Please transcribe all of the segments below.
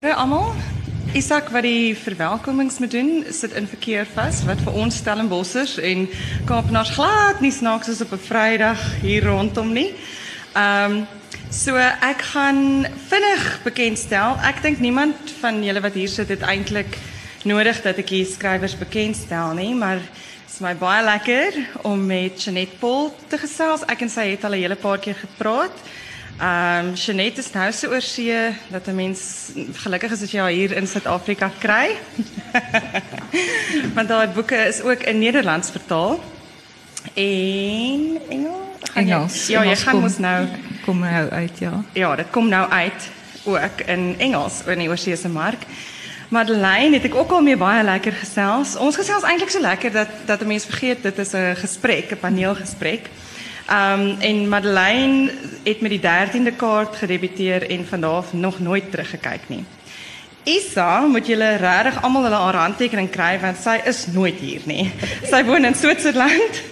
Hallo almal. Isak wat die verwelkomings moet doen, sit in verkeer vas wat vir ons Stellenbossers en Kaapenaars glad nie snaaks is op 'n Vrydag hier rondom nie. Ehm um, so ek gaan vinnig bekendstel. Ek dink niemand van julle wat hier sit het eintlik nodig dat ek hier skrywers bekendstel nie, maar dit is my baie lekker om met Janet Paul te gesels. Ek en sy het al 'n hele paar keer gepraat. Ehm um, Jeanette is nou so oor see dat 'n mens gelukkig is as jy haar hier in Suid-Afrika kry. Want haar boeke is ook in Nederlands vertaal. En Engels. Jy- Engels. Ja, jy gaan mos nou Kom nou uit, ja. ja, dit kom nou uit ook in Engels in die Oorseese mark. Madeleine het ek ook al mee baie lekker gesels. Ons gesels eintlik so lekker dat dat 'n mens vergeet dit is 'n gesprek, 'n paneelgesprek. Um en Madeleine het met die 13de kaart gedebuteer en van daar af nog nooit teruggekyk nie. Isa, moet julle regtig almal hulle haar handtekening kry want sy is nooit hier nie. Sy woon in Switserland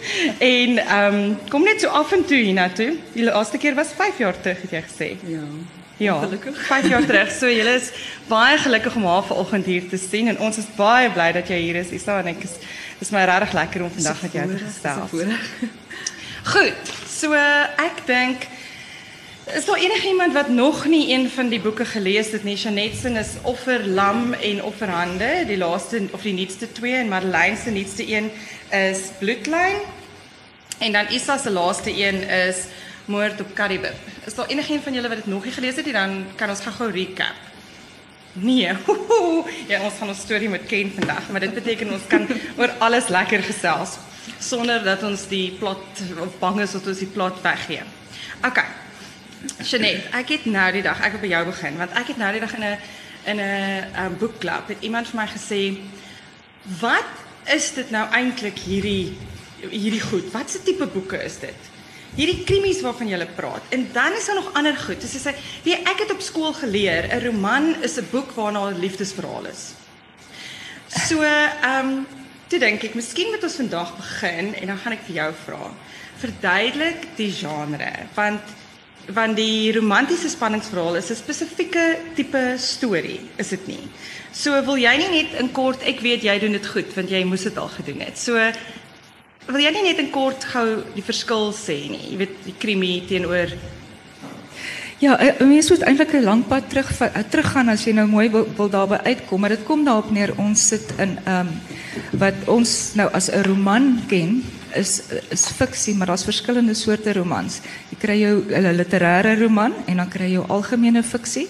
en um kom net so af en toe hiernatoe. Die laaste keer was 5 jaar terug het jy gesê. Ja. Ja, gelukkig. 5 jaar terug. So julle is baie gelukkig om haar vanoggend hier te sien en ons is baie bly dat jy hier is. Isa en ek is dis my regtig lekker om vandag met jou te gesels. Goed. So ek dink is daar enigiemand wat nog nie een van die boeke gelees het nie? Janetsen is Offer Lam en Offerhande, die laaste of die nuutste twee en Madeleine se nuutste een is Bloedlyn. En dan Isa se laaste een is Moord op Karibib. Is daar enigiemand van julle wat dit nog nie gelees het nie? Dan kan ons gou-gou recap. Nee. Ja, ons gaan ons storie moet ken vandag, maar dit beteken ons kan oor alles lekker gesels sonder dat ons die plot of bang is dat ons die plot weggee. OK. Jeanette, ek het nou die dag, ek wil by jou begin want ek het nou die dag in 'n in 'n um, boekklub het iemand vir my gesê wat is dit nou eintlik hierdie hierdie goed? Wat se tipe boeke is dit? Hierdie krimies waarvan jy praat. En dan is daar nog ander goed. Dis sê, weet ek het op skool geleer, 'n roman is 'n boek waarna 'n liefdesverhaal is. So, ehm, um, toe dink ek, miskien moet ons vandag begin en dan gaan ek vir jou vra. Verduidelik die genre, want want die romantiese spanningsverhaal is 'n spesifieke tipe storie, is dit nie? So wil jy nie net in kort, ek weet jy doen dit goed want jy moes dit al gedoen het. So wil jy nie net in kort gou die verskil sê nie? Jy weet die krimi teenoor Ja, 'n mens moet eintlik 'n lang pad terug eh, teruggaan as jy nou mooi wil, wil daarby uitkom, maar dit kom daarop neer ons sit in ehm wat ons nou as 'n roman ken is is fiksie, maar daar's verskillende soorte romans. Jy kry jou 'n literêre roman en dan kry jy jou algemene fiksie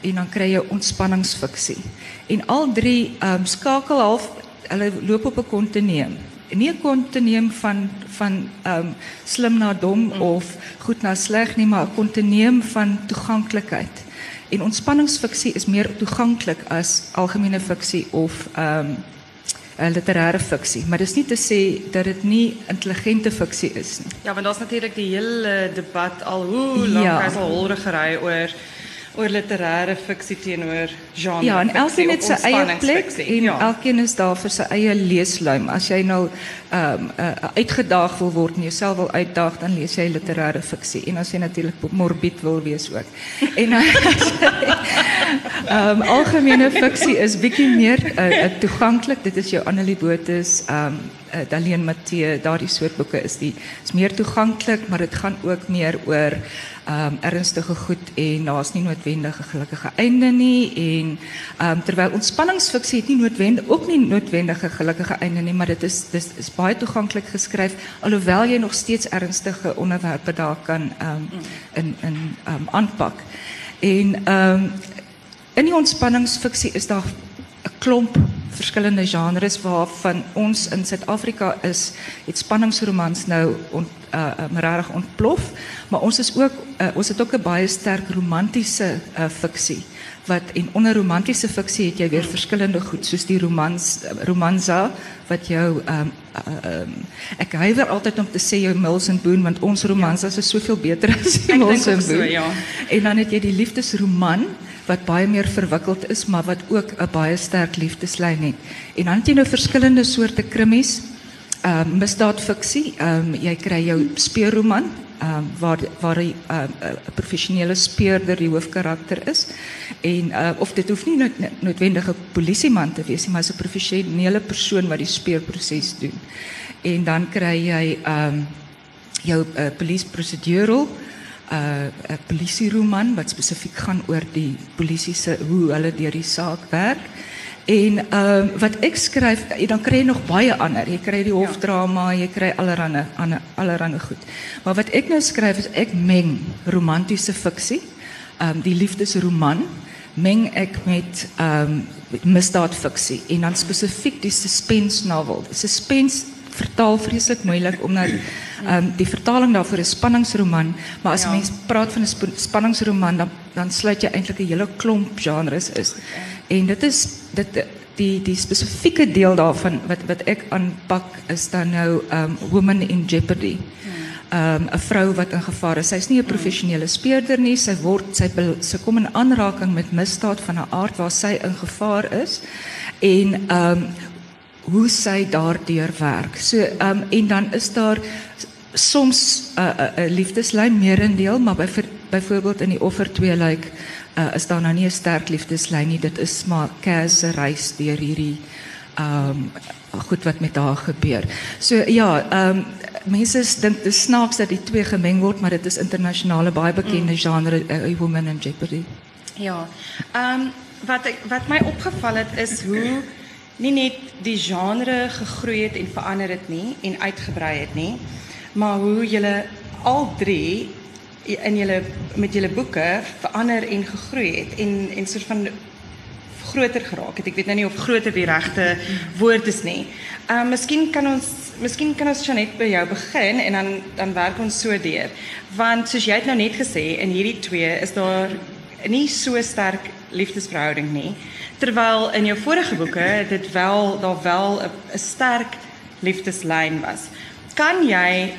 en dan kry jy ontspanningsfiksie. En al drie ehm um, half hulle op 'n kontinuum. Nie 'n kontinuum van van ehm um, slim na dom of goed na sleg nie, maar 'n kontinuum van toeganklikheid. En ontspanningsfiksie is meer toeganklik as algemene fiksie of ehm um, 'n literêre fiksie, maar dis nie te sê dat dit nie intelligente fiksie is nie. Ja, want daar's natuurlik die hele debat al hoe lank Ja. is al holregery oor oor literêre fiksie teenoor genre. Ja, en elkeen het sy eie plek en ja. elkeen is daar vir sy eie leesluim. As jy nou ehm um, uh, uitgedaag wil word en jouself wil uitdaag, dan lees jy literêre fiksie. En as jy natuurlik morbid wil wees ook. En jy ehm um, algemene fiksie is bietjie meer uh, uh, toeganklik. Dit is jou Annelie Botha, ehm um, uh, Daleen Matthee, daardie soort boeke is die is meer toeganklik, maar dit gaan ook meer oor ehm um, ernstige goed en daar's nie noodwendig 'n gelukkige einde nie en ehm um, terwyl ontspanningsfiksie het nie noodwendig ook nie noodwendig 'n gelukkige einde nie, maar dit is dis is baie toeganklik geskryf alhoewel jy nog steeds ernstige onderwerpe daar kan ehm um, in in ehm um, aanpak. En ehm um, in die ontspanningsfiksie is daar 'n klomp verskillende genres waarvan ons in Suid-Afrika is het spanningsromans nou ont, uh, ontplof, maar ons is ook uh, ons het ook 'n baie sterk romantiese uh, fiksie wat en onder romantiese fiksie het jy weer verskillende goed soos die romans romanza wat jou ehm um, um, ek huiwer altyd om te sê jou Mills and Boon want ons romanzas is soveel beter as die Mills ook and so, Boon. ja. En dan het jy die liefdesroman wat baie meer verwikkeld is, maar wat ook 'n baie sterk liefdeslyn het. En dan het jy nou verskillende soorte krimies. Ehm um, misdaadfiksie, ehm um, jy kry jou speurroman ehm waar waar 'n um, professionele speurder die hoofkarakter is. En uh, of dit hoef nie no noodwendig 'n polisieman te wees nie, maar 'n professionele persoon wat die speurproses doen. En dan kry jy um, jou uh, police procedural uh, 'n polisieroman wat spesifiek gaan oor die polisie se hoe hulle deur die saak werk. En ehm wat ek skryf, dan kry jy nog baie ander. Jy kry die hofdrama, jy kry allerlei ander allerlei goed. Maar wat ek nou skryf is ek meng romantiese fiksie, ehm um, die liefdesroman meng ek met ehm um, misdaadfiksie en dan spesifiek die suspense novel. Suspense vertaal vreeslik moeilik omdat um, die vertaling daarvoor is spanningsroman, maar as ja. mens praat van 'n spanningsroman dan dan sluit jy eintlik 'n hele klomp genres is. En dit is dit die die spesifieke deel daarvan wat wat ek aanpak is dan nou um Woman in Jeopardy. Um 'n vrou wat in gevaar is. Sy's nie 'n professionele speurder nie. Sy word sy sy kom in aanraking met misdaad van 'n aard waar sy in gevaar is. En um hoe sy daardeur werk. So um, en dan is daar soms 'n uh, 'n uh, uh, liefdeslyn meerendeel, maar by byvoorbeeld in die offer 2 lyk like, uh, is daar nou nie 'n sterk liefdeslyn nie. Dit is maar Kers reis deur hierdie ehm um, goed wat met haar gebeur. So ja, ehm um, mense dink dit snaaks dat die twee gemeng word, maar dit is internasionale baie bekende mm. genre uh, Woman in Jeopardy. Ja. Ehm um, wat ek wat my opgeval het is hoe nie net die genre gegroei het en verander het nie en uitgebrei het nie, maar hoe julle al drie in julle met julle boeke verander en gegroei het en en soort van groter geraak het. Ek weet nou nie of groter die regte woord is nie. Ehm uh, miskien kan ons miskien kan ons net by jou begin en dan dan werk ons so deur. Want soos jy het nou net gesê in hierdie twee is daar nie so sterk liefdesverhouding nie. Terwyl in jou vorige boeke dit wel daar wel 'n sterk liefdeslyn was. Kan jy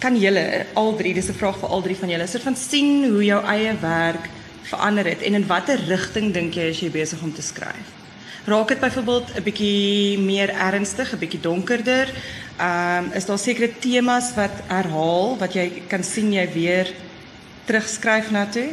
kan julle al drie, dis vraag vir al drie van julle, soort van sien hoe jou eie werk verander het en in watter rigting dink jy as jy besig om te skryf? Raak dit byvoorbeeld 'n bietjie meer ernstig, 'n bietjie donkerder? Ehm um, is daar sekere temas wat herhaal wat jy kan sien jy weer terugskryf na toe?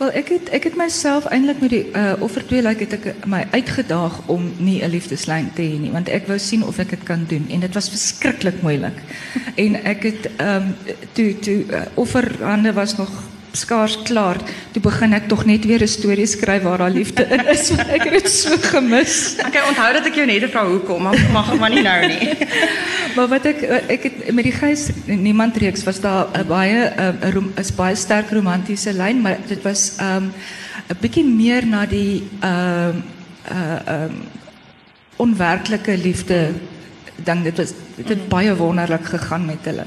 Wel, ek het ek het myself eintlik met die uh offer twee like het ek my uitgedaag om nie 'n liefdeslyn te hê nie, want ek wou sien of ek dit kan doen en dit was verskriklik moeilik. en ek het ehm um, toe toe uh, offerhande was nog skaars klaar. Toe begin ek tog net weer 'n storie skryf waar daar liefde in is. ek het dit so gemis. Okay, onthou dat ek jou net vra hoekom, maar mag maar nie nou nie. maar wat ek ek het met die gees niemand reeks was daar 'n baie 'n is baie sterk romantiese lyn, maar dit was 'n um, 'n bietjie meer na die ehm uh, uh, um, onwerklike liefde dink dit was dit het baie wonderlik gegaan met hulle.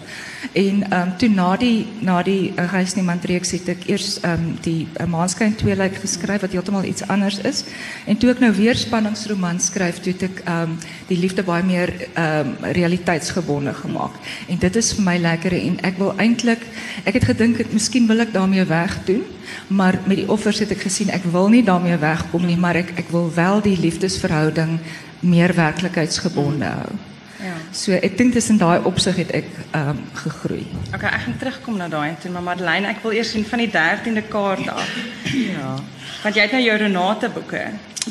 En ehm um, toe na die na die uh, reis niemand reeks het ek eers ehm die uh, Maanskyn 2 lyk geskryf wat heeltemal iets anders is. En toe ek nou weer spanningsroman skryf, toe ek ehm die liefde baie meer ehm um, realiteitsgebonde gemaak. En dit is vir my lekker en ek wil eintlik ek het gedink ek wil ek daarmee wegdoen, maar met die offers het ek gesien ek wil nie daarmee wegkom nie, maar ek wil wel die liefdesverhouding meer werklikheidsgebonde hou. So ek dink in daai opsig het ek ehm um, gegroei. Okay, ek gaan terugkom na daai toe, maar Madeleine, ek wil eers sien van die 13de kaart af. ja. Want jy het nou jou Renate boeke.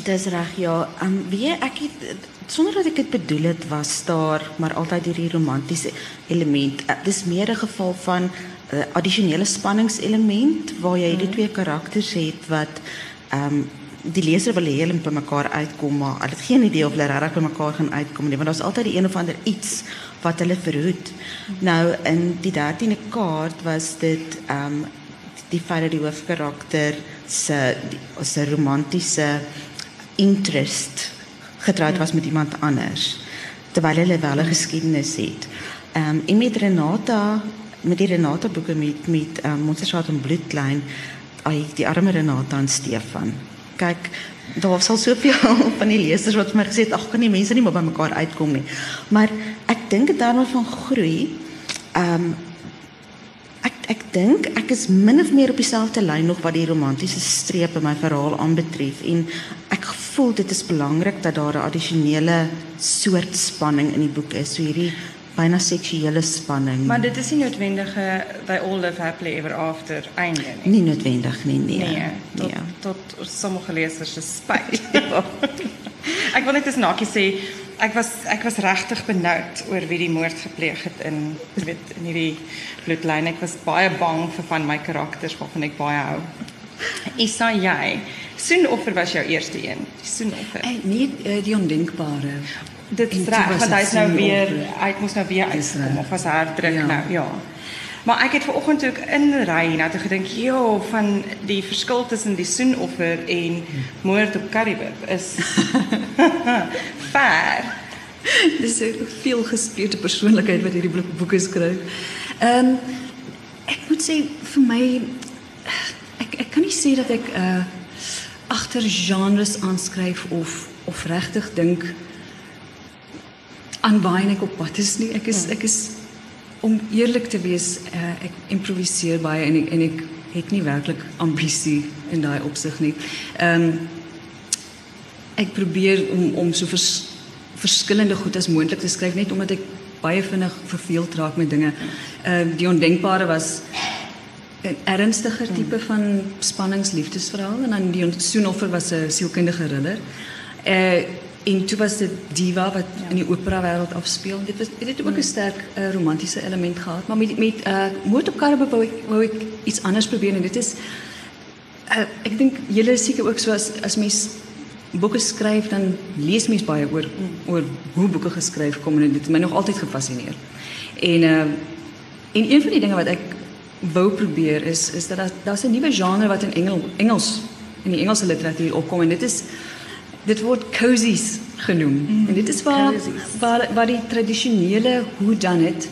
Dis reg, ja. Ehm um, wie ek het sonder dat ek dit bedoel het, was daar maar altyd hierdie romantiese element. Uh, dis meer 'n geval van 'n uh, eh, addisionele spanningselement waar jy hierdie hmm. twee karakters het wat ehm um, die leser wil moet by mekaar uitkom maar hulle het geen idee of hulle regtig by mekaar gaan uitkom nie want daar's altyd die een of ander iets wat hulle verhoed. Nou in die 13de kaart was dit ehm um, die feit dat die hoofkarakter se se romantiese interest getroud was met iemand anders terwyl hulle wel 'n geskiedenis het. Ehm um, en met Renata met die Renata boeke met met ehm um, Monserrat en Bloedklein ai die arme Renata en Stefan kyk daar was al soveel van die lesers wat vir my gesê het ag kan nie mense nie maar by mekaar uitkom nie. Maar ek dink dit daarmee van groei. Ehm um, ek ek dink ek is min of meer op dieselfde lyn nog wat die romantiese strepe my verhaal aanbetref en ek voel dit is belangrik dat daar 'n addisionele soort spanning in die boek is. So hierdie bijna seksuele spanning. Maar dit is nie noodwendig they all live happily ever after einde nie. nie noodwendig nee. Nee, tot nee. tot sommige lesers se spyt. ek wil net eens nakie sê, ek was ek was regtig benoud oor wie die moord gepleeg het in weet in hierdie bloedlyn. Ek was baie bang vir van my karakters waarvan ek baie hou. Isa jy, Soenoffer was jou eerste een. Die Soenoffer. En nie uh, die ondenkbare. Dit is En was want hy's nou weer Soenoffer. hy moes nou weer uitkom of was herdruk Ja. nou, ja. Maar ek het vanoggend toe ek inry na toe gedink, ja, van die verskil tussen die soenoffer en moord op Karibib is ver. Dis 'n veel gespeelde persoonlikheid wat hierdie boek- boeke skryf. Ehm um, ek moet sê vir my ek ek kan nie sê dat ek uh agter genres aanskryf of of regtig dink aan ek op pad is nie. Ek is ek is om eerlik te wees, uh, ek improviseer baie en ek, en ek het nie werklik ambisie in daai opsig nie. Ehm um, ek probeer om om so vers, verskillende goed as moontlik te skryf net omdat ek baie vinnig verveeld raak met dinge. Ehm uh, die ondenkbare was 'n ernstiger tipe van spanningsliefdesverhaal en dan die Soenoffer was 'n sielkundige ridder. Eh uh, en toe was dit Diva wat in die opera wêreld afspeel. Dit was dit het ook 'n sterk uh, romantiese element gehad, maar met met uh Moord op Karibbe wou ek iets anders probeer en dit is uh, ek dink julle is seker ook so as as mens boeke skryf dan lees mens baie oor oor hoe boeke geskryf kom en dit my nog altyd gefassineer. En uh en een van die dinge wat ek wou probeer is is dat daar daar's 'n nuwe genre wat in Engel, Engels in die Engelse literatuur opkom en dit is dit word cozies genoem. Mm, en dit is waar waar waar die tradisionele who done it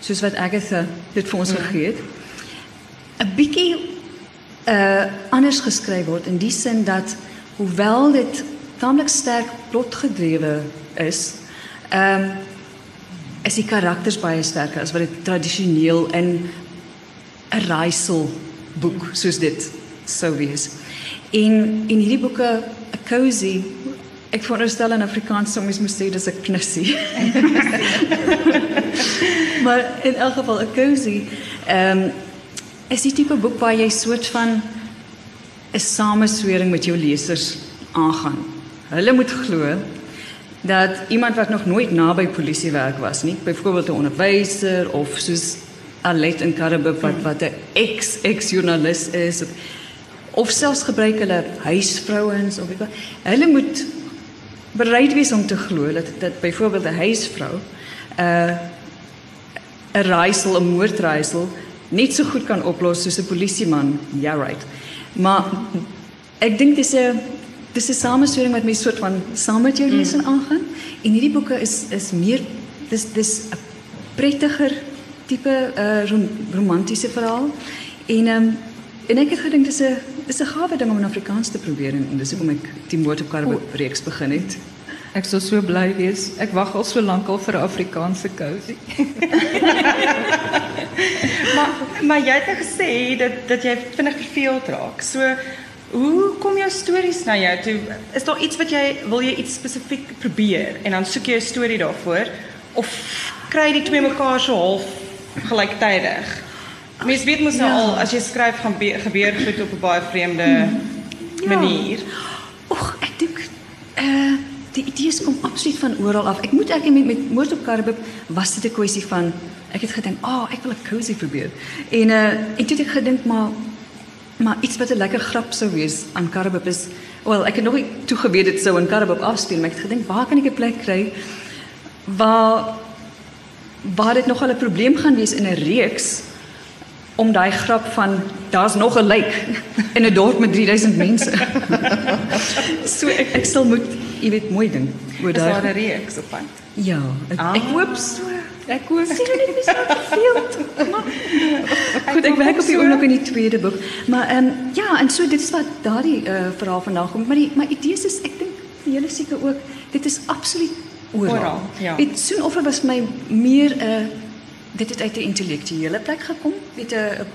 soos wat Agatha dit vir ons mm. gegee het 'n bietjie uh anders geskryf word in die sin dat hoewel dit taamlik sterk plotgedrewe is, um, is die karakters baie sterker as wat dit tradisioneel in 'n raaisel boek soos dit sou wees. En en hierdie boeke 'n cozy ek veronderstel in Afrikaans sou mens moet sê dis 'n knissie. maar in elk geval 'n cozy ehm um, is die tipe boek waar jy soort van 'n sameswering met jou lesers aangaan. Hulle moet glo dat iemand wat nog nooit naby polisiewerk was nie, byvoorbeeld 'n onderwyser of soos Alet in Karibbe wat wat 'n ex ex joernalis is of, selfs gebruik hulle huisvrouens of wat, hulle moet bereid wees om te glo dat dat byvoorbeeld 'n huisvrou 'n uh, 'n raaisel, 'n moordraaisel net so goed kan oplos soos 'n polisieman. Ja, right. Maar ek dink dis 'n dis 'n sameswering wat mense soort van saam met jou lees en aangaan. En hierdie boeke is is meer dis dis 'n prettiger tipe uh, rom, romantiese verhaal. En ehm um, en ek het gedink dis 'n dis 'n gawe ding om in Afrikaans te probeer en, dis hoekom ek die Moord op Karibbe reeks begin het. Ek sou so bly wees. Ek wag al so lank al vir 'n Afrikaanse cozy. Maar maar jy het nou gesê dat dat jy vinnig verveeld raak. So hoe kom jou stories na jou toe? Is daar iets wat jy wil jy iets spesifiek probeer en dan soek jy 'n storie daarvoor of kry die twee mekaar so half gelyktydig? Mens weet mos nou Ja. al as jy skryf gaan be- gebeur goed op 'n baie vreemde Ja. manier. Och, ek dink uh die idees kom absoluut van oral af. Ek moet ek met met Moord op Karibib was dit 'n kwessie van ek het gedink, "Ag, oh, ek wil 'n cozy probeer." En uh en toe het ek gedink maar maar iets wat 'n lekker grap sou wees aan Karibib is, wel, ek het nog nie toe geweet dit sou in Karibib afspeel, maar ek het gedink, "Waar kan ek 'n plek kry waar waar dit nogal 'n probleem gaan wees in 'n reeks om daai grap van daar's nog 'n lijk in 'n dorp met 3000 mense. so ek ek sal moet, jy weet, mooi ding oor Is daar 'n daai. reeks op pad? Ja, ek, Ah. ek hoop so. Ek hoop sien jy net so veel. Goed, ek werk op die oomblik in die tweede boek. Maar ehm um, ja, en so dit is wat daardie uh, verhaal vandaan kom, maar die maar idees is ek dink die hele seker ook, dit is absoluut oral. Oral, ja. Weet soen offer was my meer 'n uh, dit het uit 'n intellektuele plek gekom. Weet 'n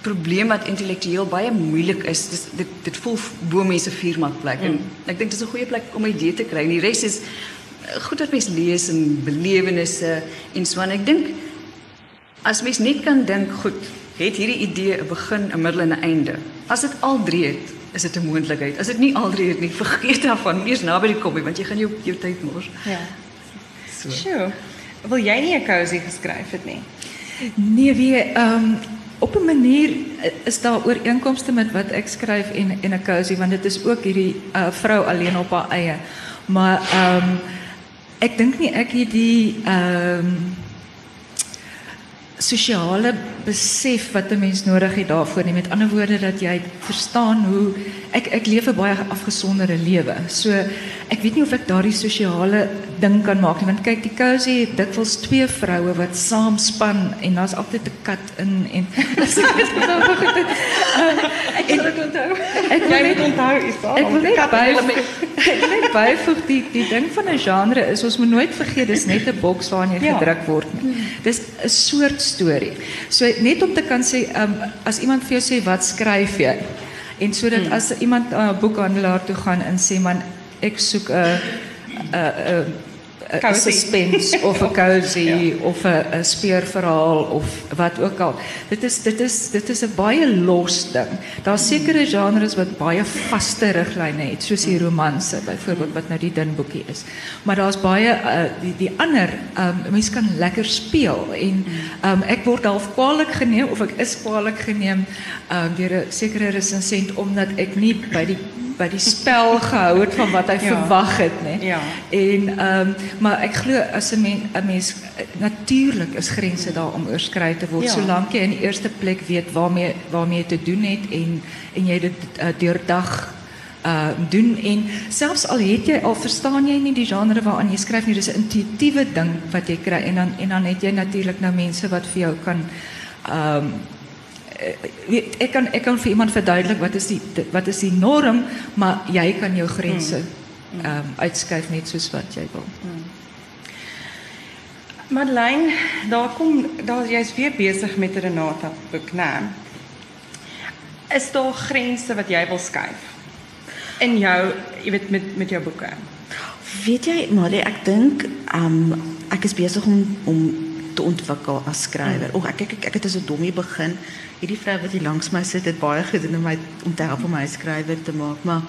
probleem wat intellektueel baie moeilik is. Dis dit dit voel bo mense vuurmakplek mm. en ek dink dit is 'n goeie plek om 'n idee te kry. En die res is goed dat mens lees en belewennisse en so aan. Ek dink as mens net kan dink, goed, het hierdie idee 'n begin, 'n middel en 'n einde. As dit al drie het, is dit 'n moontlikheid. As dit nie al drie het nie, vergeet daarvan. Eers naby die koppie want jy gaan jou jou tyd mors. Ja. So. Sjoe. Wil jy nie 'n cozy geskryf het nie? Nee, wie ehm op 'n manier is daar ooreenkomste met wat ek skryf en en 'n cozy want dit is ook hierdie uh, vrou alleen op haar eie. Maar ehm ek dink nie ek het die ehm sosiale besef wat 'n mens nodig het daarvoor nie. Met ander woorde dat jy verstaan hoe ek ek leef 'n baie afgesonderde lewe. So ek weet nie of ek daardie sosiale ding kan maak nie want kyk die cozy het dikwels twee vroue wat saam span en daar's altyd 'n kat in en ek wil dit onthou. Ek wil net onthou is daar. Ek wil net byvoeg. Ek wil net byvoeg die die ding van 'n genre is ons moet nooit vergeet dis net 'n boks waarin jy ja. gedruk word nie. Dis 'n soort storie. So net om te kan sê, um, as iemand vir jou sê wat skryf jy? En sodat hmm. as iemand na uh, 'n boekhandelaar toe gaan en sê man, ek soek 'n 'n 'n 'n suspense of 'n cozy ja. of 'n speurverhaal of wat ook al. Dit is dit is dit is 'n baie los ding. Daar's sekere genres wat baie vaste riglyne het, soos die romanse byvoorbeeld wat nou die dun boekie is. Maar daar's baie uh, die die ander um, mense kan lekker speel en um, ek word half kwaliek geneem of ek is kwaliek geneem um, deur 'n sekere resensent omdat ek nie by die by die spel gehou het van wat hy ja. verwag het. Ja. En ehm um, maar ek glo as 'n mens 'n mens natuurlik is grense daar om oorskry te word ja. solank jy in die eerste plek weet waarmee waarmee jy te doen het en en jy dit uh, deurdag uh doen en selfs al het jy al verstaan jy nie die genre waaraan jy skryf nie dis 'n intuïtiewe ding wat jy kry en dan en dan het jy natuurlik nou mense wat vir jou kan ehm um, weet, ek kan ek kan vir iemand verduidelik wat is die wat is die norm, maar jy kan jou grense hmm. ehm um, uitskuif net soos wat jy wil. Hmm. Madeleine, daar kom daar jy's weer besig met Renata boek, né? Is daar grense wat jy wil skuif in jou, jy weet met met jou boeke? Weet jy, Marie, ek dink ehm um, ek is besig om om te ontwikkel as skrywer. Mm. O, ek ek ek, ek het as 'n dommie begin. Hierdie vrou wat hier langs my sit, het baie gedoen om my om te help om my skrywer te maak, maar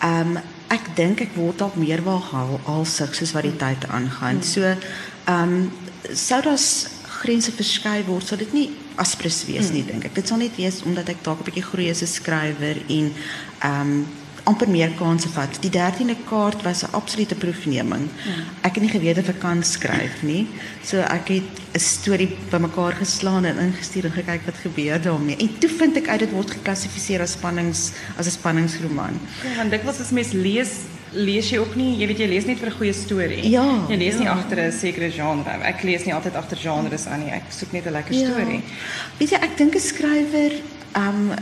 ehm um, ek dink ek word dalk meer waaghaal alsig soos wat die tyd aangaan. Mm. So ehm um, sou dit grense verskuif word, sou dit nie aspres wees nie, mm. dink ek. Dit sal net wees omdat ek dalk 'n bietjie groei as 'n skrywer en ehm um, amper meer kanse vat. Die 13de kaart was 'n absolute proefneming. Ek het nie geweet of ek kan skryf nie. So ek het 'n storie bymekaar geslaan en ingestuur en gekyk wat gebeur daarmee. En toe vind ek uit dit word geklassifiseer as spannings as 'n spanningsroman. Ja, want dikwels as mens lees lees jy ook nie, jy weet jy lees net vir 'n goeie storie. Ja. Jy lees ja. nie agter 'n sekere genre. Ek lees nie altyd agter genres aan nie. Ek soek net 'n lekker ja. storie. Weet jy, ek dink 'n skrywer um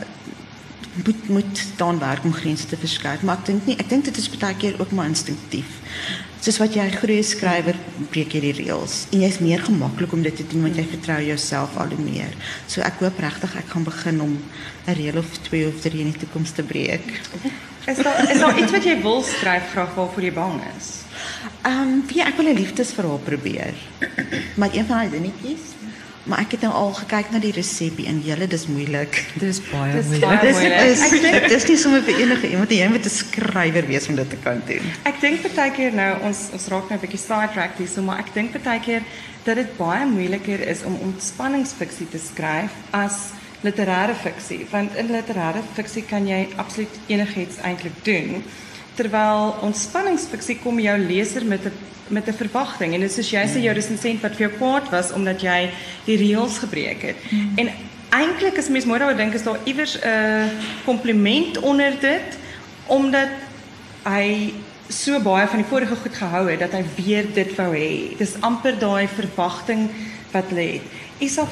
moet moet dan werk om grense te verskuif, maar ek dink nie, ek dink dit is baie keer ook maar instinktief. Soos wat jy groei skrywer breek die reëls en jy's meer gemaklik om dit te doen want jy vertrou jouself al hoe meer. So ek hoop regtig ek gaan begin om 'n reël of twee of drie in die toekoms te breek. Is daar is daar iets wat jy wil skryf graag waarvoor jy bang is? Ehm, um, ja, ek wil 'n liefdesverhaal probeer. Maar een van daai dingetjies Maar ek het nou al gekyk na die resepie en julle dis moeilik. Dis baie moeilik. Dis is dit is nie sommer vir enige iemand jy moet 'n skrywer wees om dit te kan doen. Ek dink baie keer nou ons ons raak nou 'n bietjie sidetracked hier, so maar ek dink baie keer dat dit baie moeiliker is om ontspanningsfiksie te skryf as literêre fiksie, want in literêre fiksie kan jy absoluut enigiets eintlik doen. Terwyl ontspanningsfiksie kom jou leser met 'n met 'n verwagting en dit is jy sê jou resensent wat vir jou kwaad was omdat jy die reëls gebreek het. Mm. En eintlik as mens mooi daaroor dink is daar iewers 'n kompliment onder dit omdat hy so baie van die vorige goed gehou het dat hy weer dit wou hê. Dis amper daai verwagting wat lê. Isof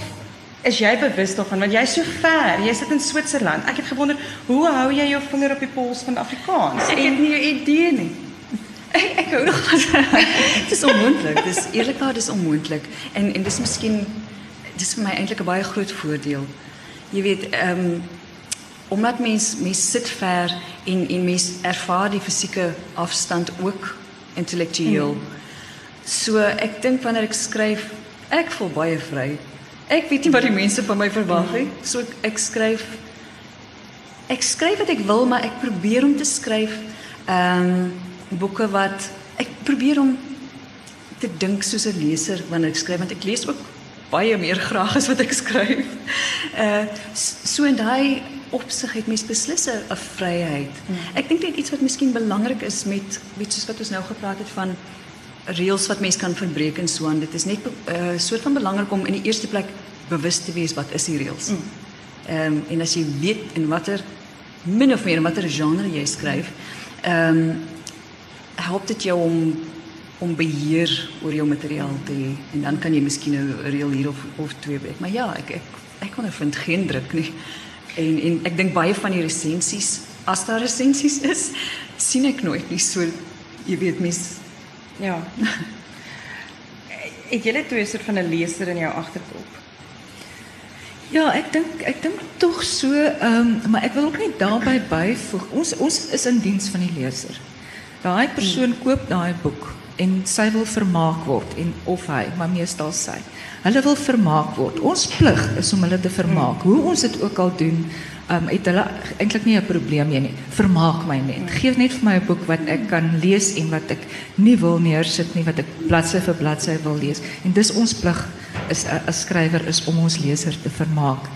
is jy bewus daarvan want jy's so ver. Jy sit in Switserland. Ek het gewonder, hoe hou jy jou vinger op die pols van Afrikaans? Ek het nie 'n idee nie. Ek ek hou nog dit is onmoontlik. Dis eerlikwaar dis onmoontlik. En en dis miskien dis vir my eintlik 'n baie groot voordeel. Jy weet, ehm um, omdat mens mens sit ver en en mens ervaar die fisieke afstand ook intellektueel. Hmm. So ek dink wanneer ek skryf, ek voel baie vry. Ek weet nie wat die mense van my verwag nie. So ek, ek skryf ek skryf wat ek wil, maar ek probeer om te skryf ehm um, boeke wat ek probeer om te dink soos 'n leser wanneer ek skryf want ek lees ook baie meer graag as wat ek skryf. Uh so in daai opsig het mens beslis 'n vryheid. Hmm. Ek dink dit iets wat miskien belangrik is met weet soos wat ons nou gepraat het van reëls wat mens kan verbreek en so aan. Dit is net 'n uh, soort van belangrik om in die eerste plek bewus te wees wat is die reëls. Hmm. Ehm um, en as jy weet in watter min of meer in watter genre jy skryf, ehm um, help dit jou om om beheer oor jou materiaal te hê en dan kan jy miskien 'n reël hier of of twee breek. Maar ja, ek ek ek geen druk nie. En en ek dink baie van die resensies, as daar resensies is, sien ek nooit nie so jy weet mens ja. het jy net twee soort van 'n leser in jou agterkop? Ja, ek dink ek dink tog so, ehm um, maar ek wil ook net daarbey byvoeg. Ons ons is in diens van die leser. Daai persoon koop daai boek en sy wil vermaak word en of hy, maar meestal sy. Hulle wil vermaak word. Ons plig is om hulle te vermaak. Hoe ons dit ook al doen, um, het hulle eintlik nie 'n probleem mee nie. Vermaak my net. Geef net vir my 'n boek wat ek kan lees en wat ek nie wil neersit nie, wat ek bladsy vir bladsy wil lees. En dis ons plig is 'n skrywer is om ons leser te vermaak.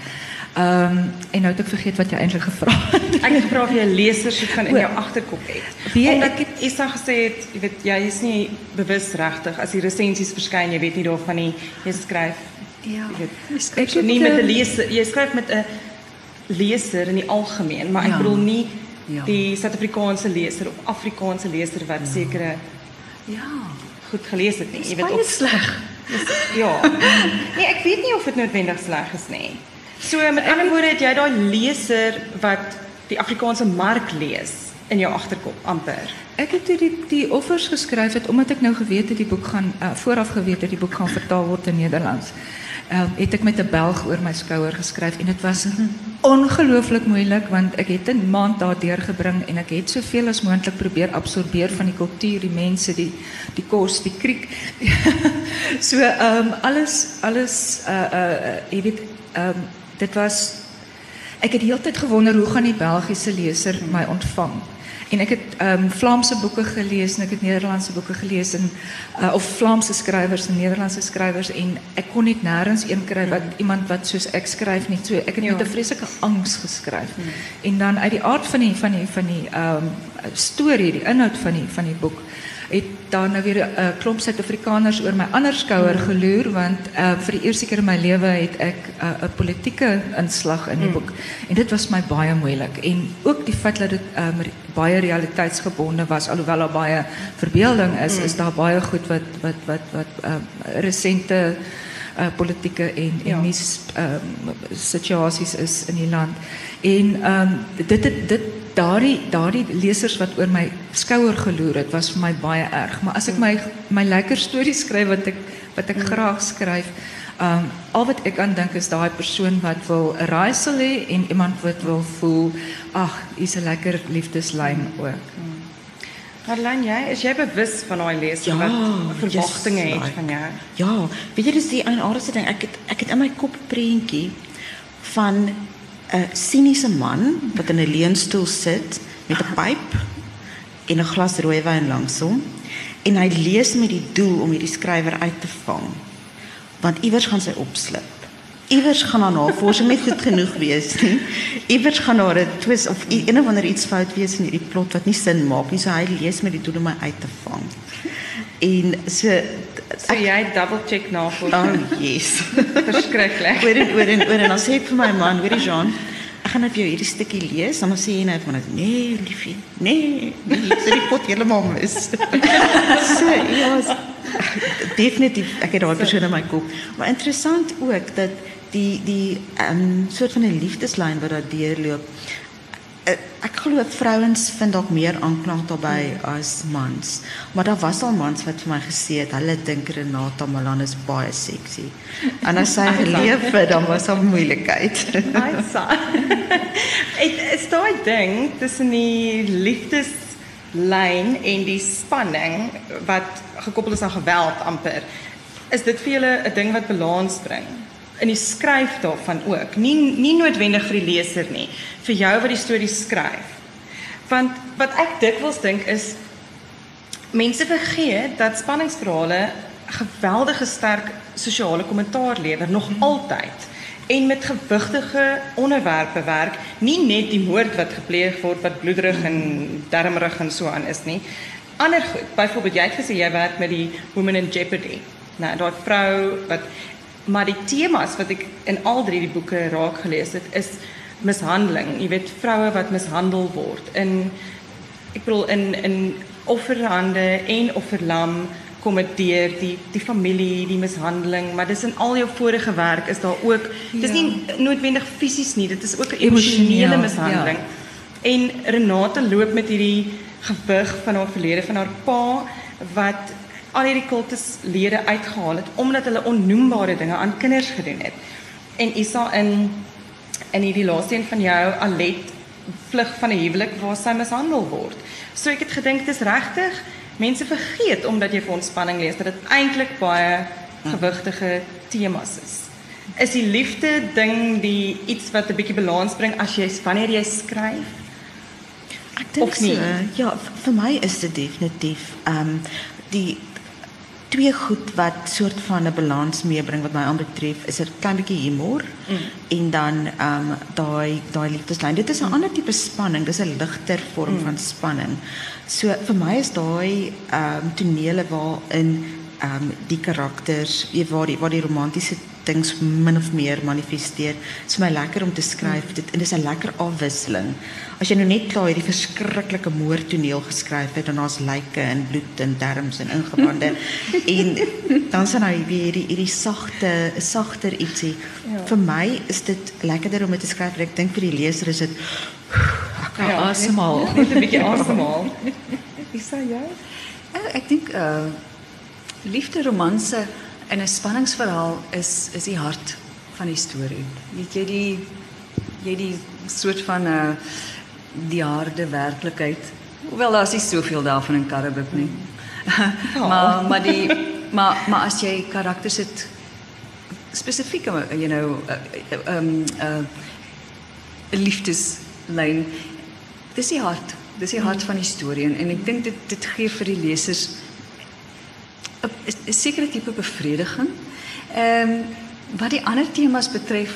Um, en nou het ek vergeet wat jy eintlik gevra het. ek het gevra of jy 'n leser se van in jou agterkop het. Wie Omdat ek het Isa gesê het, jy weet jy is nie bewus regtig as die resensies verskyn, jy weet nie daarvan nie. Jy skryf Ja. Weet, nie met 'n leser, jy skryf met 'n leser in die algemeen, maar Ja. bedoel nie Ja. die Suid-Afrikaanse leser of Afrikaanse leser wat sekere Ja. goed gelees het nie. Jy weet ja. Nee, ek weet nie of dit noodwendig sleg is nie. So met ander woorde het jy daai leser wat die Afrikaanse mark lees in jou agterkop amper. Ek het toe die die offers geskryf omdat ek nou geweet het die boek gaan uh, vooraf geweet het die boek gaan vertaal word in Nederlands. Uh, het ek met 'n Belg oor my skouer geskryf en dit was ongelooflik moeilik want ek het 'n maand daar deurgebring en ek het soveel as moontlik probeer absorbeer van die kultuur, die mense, die die kos, die kriek. so ehm alles alles uh uh jy weet ehm dit was ek het die hele tyd gewonder hoe gaan die Belgiese leser my ontvang. En ek het ehm um, Vlaamse boeke gelees en ek het Nederlandse boeke gelees en uh, of Vlaamse skrywers en Nederlandse skrywers en ek kon net nêrens een kry wat iemand wat soos ek skryf nie. So ek het met 'n vreeslike angs geskryf. En dan uit die aard van die van die van die ehm um, storie, die inhoud van die van die boek het daar nou weer 'n uh, klomp Suid-Afrikaners oor my ander skouer geloer want uh, vir die eerste keer in my lewe het ek 'n uh, 'n politieke inslag in die boek. En dit was my baie moeilik. En ook die feit dat dit um, baie realiteitsgebonde was alhoewel daar baie verbeelding is is daar baie goed wat wat wat wat um, resente uh, politieke en en Ja. nuus um, situasies is in die land. En ehm um, dit het dit daardie daardie lesers wat oor my skouer geloer het was vir my baie erg. Maar as ek my my lekker stories skryf wat ek wat ek graag skryf, um, al wat ek aan dink is daai persoon wat wil 'n raaisel hê en iemand wat wil voel, ag, hier's 'n lekker liefdeslyn ook. Marlene, jy is jy bewus van daai leser Ja, wat verwagtinge yes, het van jou? Ja, weet jy dis die eienaardige ding. Ek het ek het in my kop 'n prentjie van 'n siniese man wat in 'n leunstoel sit met 'n pyp en 'n glas rooiwyn langs hom en hy lees met die doel om hierdie skrywer uit te vang. Want iewers gaan sy opslip. Iewers gaan haar navorsing net goed genoeg wees nie. Iewers gaan daar 'n twist of een of ander iets fout wees in hierdie plot wat nie sin maak nie. So hy lees met die doel om my uit te vang. En so So jy double check navorsing. Oh yes. Verskriklik. oor en oor en oor en dan sê ek vir my man, hoorie Jean, ek gaan net vir jou hierdie stukkie lees, dan sê hy nou van nee, liefie. Nee, nee, dit is pot heeltemal mis. so ja, definitief ek het daai persoon in my kop. Maar interessant ook dat die die ehm um, soort van 'n liefdeslyn wat daar deurloop. Eh, Ek glo vrouens vind dalk meer aanklank daarbey as mans. Maar daar was al mans wat vir my gesê het hulle dink Renata Malan is baie sexy. En as sy geleef het, dan was daar moeilikheid. Aitsa. Dit is daai ding tussen die liefdes lyn en die spanning wat gekoppel is aan geweld amper. Is dit vir julle 'n ding wat balans bring? In die skryf daarvan ook. Nie nie noodwendig vir die leser nie, vir jou wat die storie skryf. Want wat ek dikwels dink is mense vergeet dat spanningsverhale geweldige sterk sosiale kommentaar lewer nog altyd en met gewigtige onderwerpe werk, nie net die moord wat gepleeg word wat bloederig en darmerig en so aan is nie. Ander goed, byvoorbeeld jy het gesê jy werk met die Women in Jeopardy. Nou, daai vrou wat maar die temas wat ek in al drie die boeke raak gelees het is mishandeling. Jy weet vroue wat mishandel word in ek bedoel in in offerhande en offerlam kom dit deur die die familie, die mishandeling, maar dis in al jou vorige werk is daar ook dis nie noodwendig fisies nie, dit is ook 'n emosionele mishandeling. Ja. En Renate loop met hierdie gewig van haar verlede van haar pa wat al hierdie kultuslede uitgehaal het omdat hulle onnoembare dinge aan kinders gedoen het. En Isa in in hierdie laaste een van jou Alet vlug van 'n huwelik waar sy mishandel word. So ek het gedink dis regtig mense vergeet omdat jy vir ontspanning lees dat dit eintlik baie gewigtige temas is. Is die liefde ding die iets wat 'n bietjie balans bring as jy wanneer jy skryf? Ek dink so. Ja, vir my is dit definitief ehm um, die twee goed wat soort van 'n balans meebring wat my aanbetref is 'n klein bietjie humor mm. en dan ehm um, daai daai liefdeslyn. Dit is 'n mm. ander tipe spanning, dis 'n ligter vorm mm. van spanning. So vir my is daai ehm um, tonele waarin ehm um, die karakters, waar die waar die romantiese dings min of meer manifesteer. Dit is my lekker om te skryf. Dit en dis 'n lekker afwisseling. As jy nou net klaar hierdie verskriklike moordtoneel geskryf het en daar's lyke en bloed en darmes en ingewande en dan sien jy weer hierdie hierdie sagte sagter ietsie. Ja. Vir my is dit lekkerder om dit te skryf. Ek dink vir die leser is dit kan ja, asemhaal. Net 'n bietjie asemhaal. Is dit jy? Ek dink uh liefde romanse in 'n spanningsverhaal is is die hart van die storie. Weet jy die jy die soort van 'n uh, die harde werklikheid. Hoewel daar is nie soveel daarvan in Karabuk nie. Oh. maar maar die maar maar as jy karakters het spesifiek you know 'n uh, uh, um, uh, liefdes lyn dis die hart dis die hart van die storie en, en ek dink dit dit gee vir die lesers 'n sekere tipe bevrediging. Ehm um, wat die ander temas betref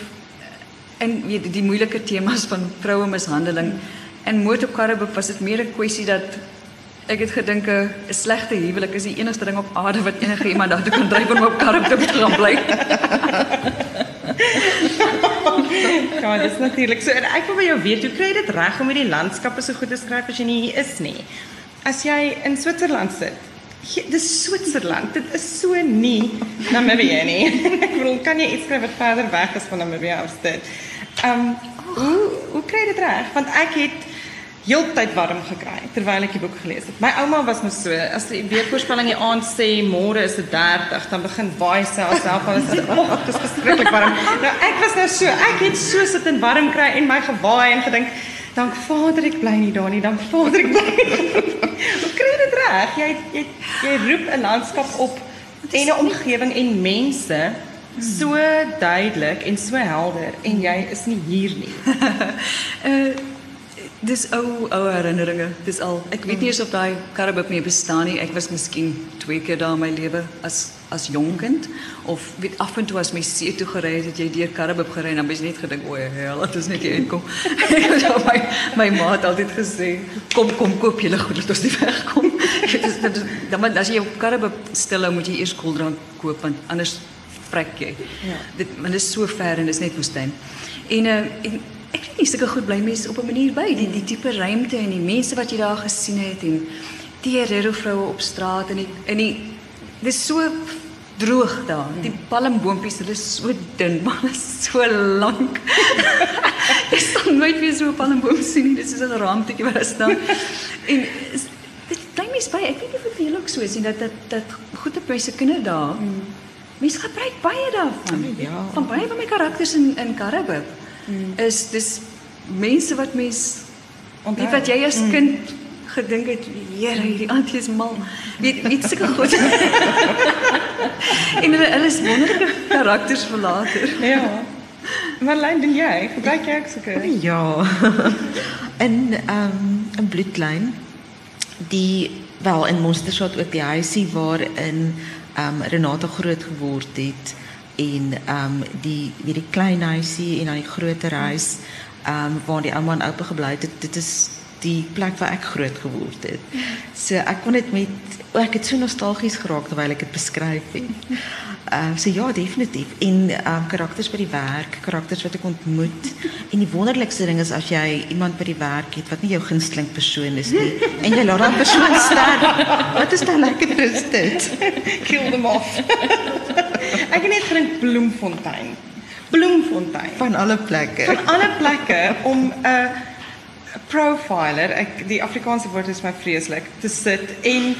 in weet die, die moeilike temas van vroue mishandeling en moord op Karabuk was dit meer 'n kwessie dat ek het gedink 'n slegte huwelik is die enigste ding op aarde wat enige iemand daartoe kan dryf om op Karabuk te gaan bly. ja, dit is natuurlik so. En ek wil by jou weet, hoe kry jy dit reg om hierdie landskappe so goed te skryf as jy nie hier is nie? As jy in Switserland sit, dis Switserland. Dit is so nie Namibië nie. ek bedoel, kan jy iets skryf wat verder weg is van Namibië af dit? Um, hoe hoe kry dit reg? Want ek het heeltyd warm gekry terwyl ek die boek gelees het. My ouma was mos so, as die weervoorspelling die aand sê môre is dit 30, dan begin waai sy haarself al sê, "Ag, dit is verskriklik warm." Nou ek was nou so, ek het so sit in warm kry en my gewaai en gedink, "Dank Vader ek bly nie daar nie, dank Vader ek bly." Dit reg? Jy jy jy roep 'n landskap op en 'n omgewing en mense so duidelik en so helder en jy is nie hier nie. uh dis ou ou herinneringe. Dis al. Ek weet nie eens of daai Karabuk meer bestaan nie. Ek was miskien twee keer daar in my lewe as as jong kind of weet af en toe as my see toe gery het, het jy deur Karabuk gery en dan het jy net gedink, "O, hel, dit is net hier uitkom." ek het al my my ma het altyd gesê, "Kom, kom koop julle goed, laat ons nie wegkom." dan maar as jy op Karabuk moet jy eers koeldrank koop want anders vrek jy. Ja. Dit want dit is so ver en is net woestyn. En uh en, ek weet nie sulke goed bly mense op 'n manier by die die tipe ruimte en die mense wat jy daar gesien het en die herero vroue op straat en die in die dis so droog daar. Die palmboompies, hulle is so dun, maar is so lank. Ek sal nooit weer so 'n palmboom sien nie. Dis is 'n raamtetjie wat daar staan. En is, dit bly mens by. Ek weet nie of dit ook so is nie dat dat dat goed op mense kinders daar. Mm. Mense gebruik baie daarvan. Ja. Van baie van my karakters in in Karabuk mm. is dis mense wat mens ontdek wat jy as mm. kind gedink het, Here, hierdie auntie is mal. Weet weet sulke goed. en hulle hulle is wonderlike karakters vir later. Ja. Marlijn, doen jij? Gebruik jij ook zulke? Ja. in um, een bloedlijn die wel in Monstershot ook die huisie waarin um, Renata groot geword het en um, die weer die klein huisie en dan die groter huis um, waar die ouma en oupa gebly het. Dit is die plek waar ek groot geword het. So ek kon dit met ek het so nostalgies geraak terwyl ek dit beskryf het. Uh, so ja, definitief. En um, karakters by die werk, karakters wat ek ontmoet. En die wonderlikste ding is as jy iemand by die werk het wat nie jou gunsteling persoon is nie en jy laat daardie persoon sterf. Wat is dan lekker is dit? Kill them off. Ek het net gedink Bloemfontein. Bloemfontein. Van alle plekke. Van alle plekke om 'n uh, profiler, ek die Afrikaanse woord is my vreeslik, te sit en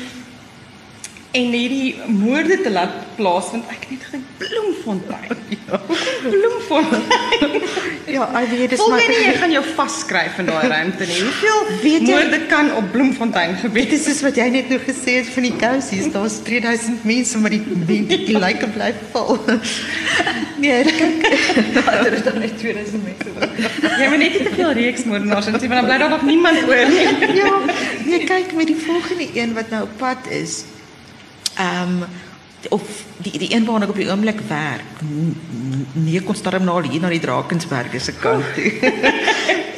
en hierdie moorde te laat plaasvind. Ek net gedink Bloemfontein. Ja. Bloemfontein. ja, ek weet dis maar Voel jy nie jy gaan jou vasskryf in daai ruimte nie. Hoeveel weet jy, moorde kan op Bloemfontein gebeur? Dit is soos wat jy net nou gesê het van die kousies. Daar's 3000 mense maar die die, die, die lyke bly val. nee, kyk. Daar is dan net 2000 mense. Jy moet net nie te veel reeksmoordenaars insien want dan bly daar nog niemand oor nie. ja. Nee, kyk met die volgende een wat nou op pad is. Ehm um, of die die een waar ek op die oomblik werk. Nee, kon storm na hier na die Drakensberge se kant toe.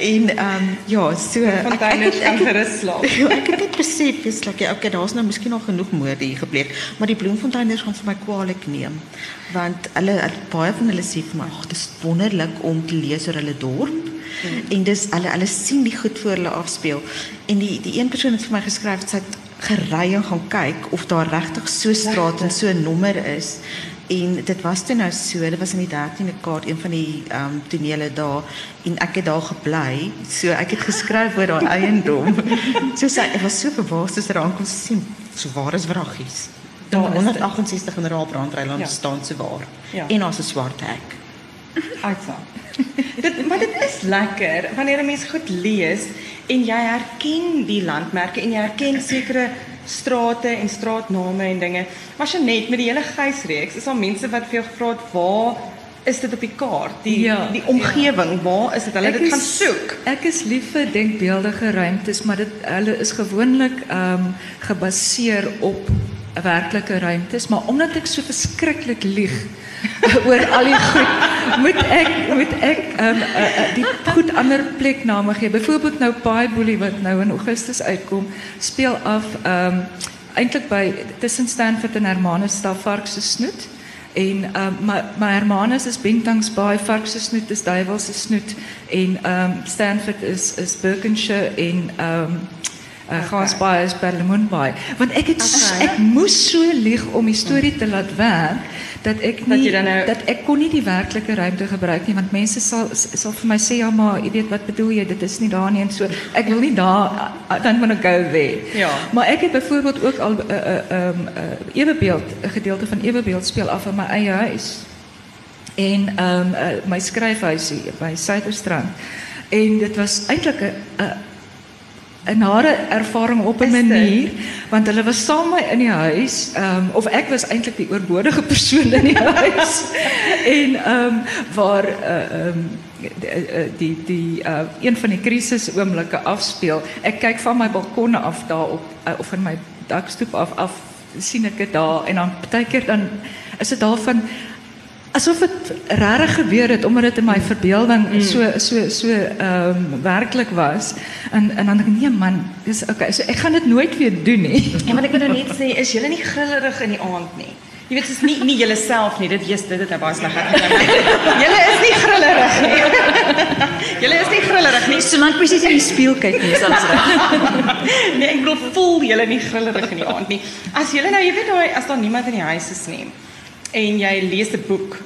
en ehm um, ja, so fontein het kan gerus slaap. ek het dit besef, is like ja, okay, daar's nou miskien nog genoeg moorde hier gepleeg, maar die bloemfonteiners gaan vir my kwaadlik neem want hulle baie van hulle sê vir my, "Ag, dit is wonderlik om te lees oor hulle dorp." Hmm. En dis hulle hulle sien die goed voor hulle afspeel. En die die een persoon het vir my geskryf, sy het gery en gaan kyk of daar regtig so straat en so 'n nommer is. En dit was toe nou so, dit was in die 13de kaart een van die ehm um, tonele daar en ek het daar gebly. So ek het geskryf oor daai eiendom. so sy ek was so verbaas as sy daar aankom sien. So waar is wraggies? Daar 168 generaal brandryland ja. staan so waar. Ja. En daar's 'n swart hek. Uitsaam. Dit maar dit is lekker wanneer 'n mens goed lees en jy herken die landmerke en jy herken sekere strate en straatname en dinge. Maar as jy net met die hele gysreeks, is daar mense wat vir jou gevra het waar is dit op die kaart? Die ja, die omgewing, ja. waar is dit? Hulle dit gaan soek. Ek is lief vir denkbeeldige ruimtes, maar dit hulle is gewoonlik ehm um, gebaseer op werklike ruimtes, maar omdat ek so verskriklik lieg oor al die goed, moet ek moet ek um, uh, uh, die goed ander plekname gee. Byvoorbeeld nou Paai Boelie wat nou in Augustus uitkom, speel af um eintlik by tussen Stanford en Hermanus vark se snoet. En um, maar maar Hermanus is Bentings Baai vark se snoet is duiwel se snoet en um Stanford is is Berkshire en um uh, okay. Gaasbaai is Perlemoenbaai. Want ek het okay. ek moes so lieg om die storie te laat werk dat ek nie dat, nou... dat ek kon nie die werklike ruimte gebruik nie want mense sal sal vir my sê ja maar jy weet wat bedoel jy dit is nie daar nie en so ek wil nie daar dan moet ek go there. Ja. Maar ek het byvoorbeeld ook al 'n uh, 'n uh, um, uh, ewebeeld 'n gedeelte van ewebeeld speel af in my eie huis. En ehm um, uh, my skryfhuisie by Suiderstrand. En dit was eintlik 'n 'n 'n nare ervaring op 'n manier want hulle was saam in die huis um, of ek was eintlik die oorbodige persoon in die huis. En ehm um, waar uh, um, die die, uh, een van die krisis oomblikke afspeel. Ek kyk van my balkon af daar op uh, of in my dakstoep af af sien ek dit daar en dan baie keer dan is dit daarvan Alsof het rarig gebeurd het, omdat het in mijn verbeelding zo mm. so, so, so, um, werkelijk was. En, en dan denk ik, nee man, oké, okay, ik ga het nooit weer doen. Nie. Ja, maar ik wil nou net zeggen, is jullie niet grillerig in die avond? Nie? Je weet, het is niet nie jullie zelf, nie, dit nou is dit, dit was Jullie is niet grillerig. Nie. jullie is niet grillerig. Nie. Zolang precies in die spiel kijkt, is alles Nee, ik bedoel, voel jullie niet grillerig in die avond. Nie. As jullie nou, je weet nou, als dan niemand in je huis is, neemt. En jy lees 'n boek,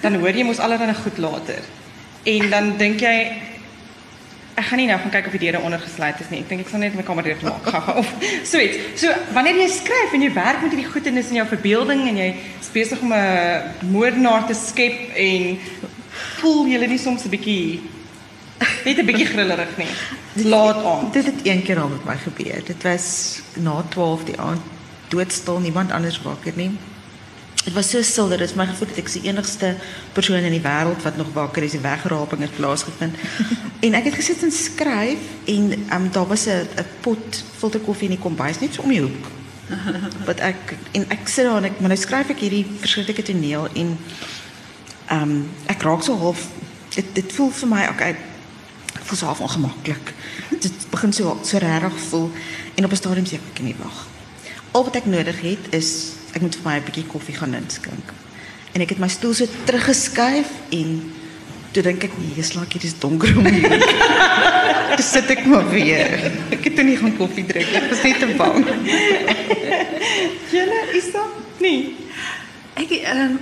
dan hoor jy mos allerlei goed later. En dan dink jy ek gaan nie nou gaan kyk of die deure ondergesluit is nie. Ek dink ek sal net my kamer deur maak gou of so iets. So wanneer jy skryf en jy werk met hierdie goedenis in jou verbeelding en jy besig om 'n moordenaar te skep en voel jy nie soms 'n bietjie Net 'n bietjie grillerig nie. Laat aan. Dit het een keer al met my gebeur. Dit was na 12 die aand, doodstil, niemand anders wakker nie. Dit was so stil dat dit my gevoel het ek is die enigste persoon in die wêreld wat nog wakker is. Die wegraping het plaasgevind. en ek het gesit en skryf en um, daar was 'n pot filter koffie in die kombuis net so om die hoek. Wat ek en ek sit daar en ek maar nou skryf ek hierdie verskriklike toneel en ehm um, ek raak so half dit dit voel vir my okay voel so half ongemaklik. Dit begin so so regtig voel en op 'n stadium sê ek ek kan nie wag. Al wat ek nodig het is ek moet vir my 'n bietjie koffie gaan inskink. En ek het my stoel so teruggeskuif en toe dink ek nee, slaak hier is donker om hier. Toe sit ek maar weer. Ek het toe nie gaan koffie drink. Ek was net te bang. Julle is dan nie. Ek ehm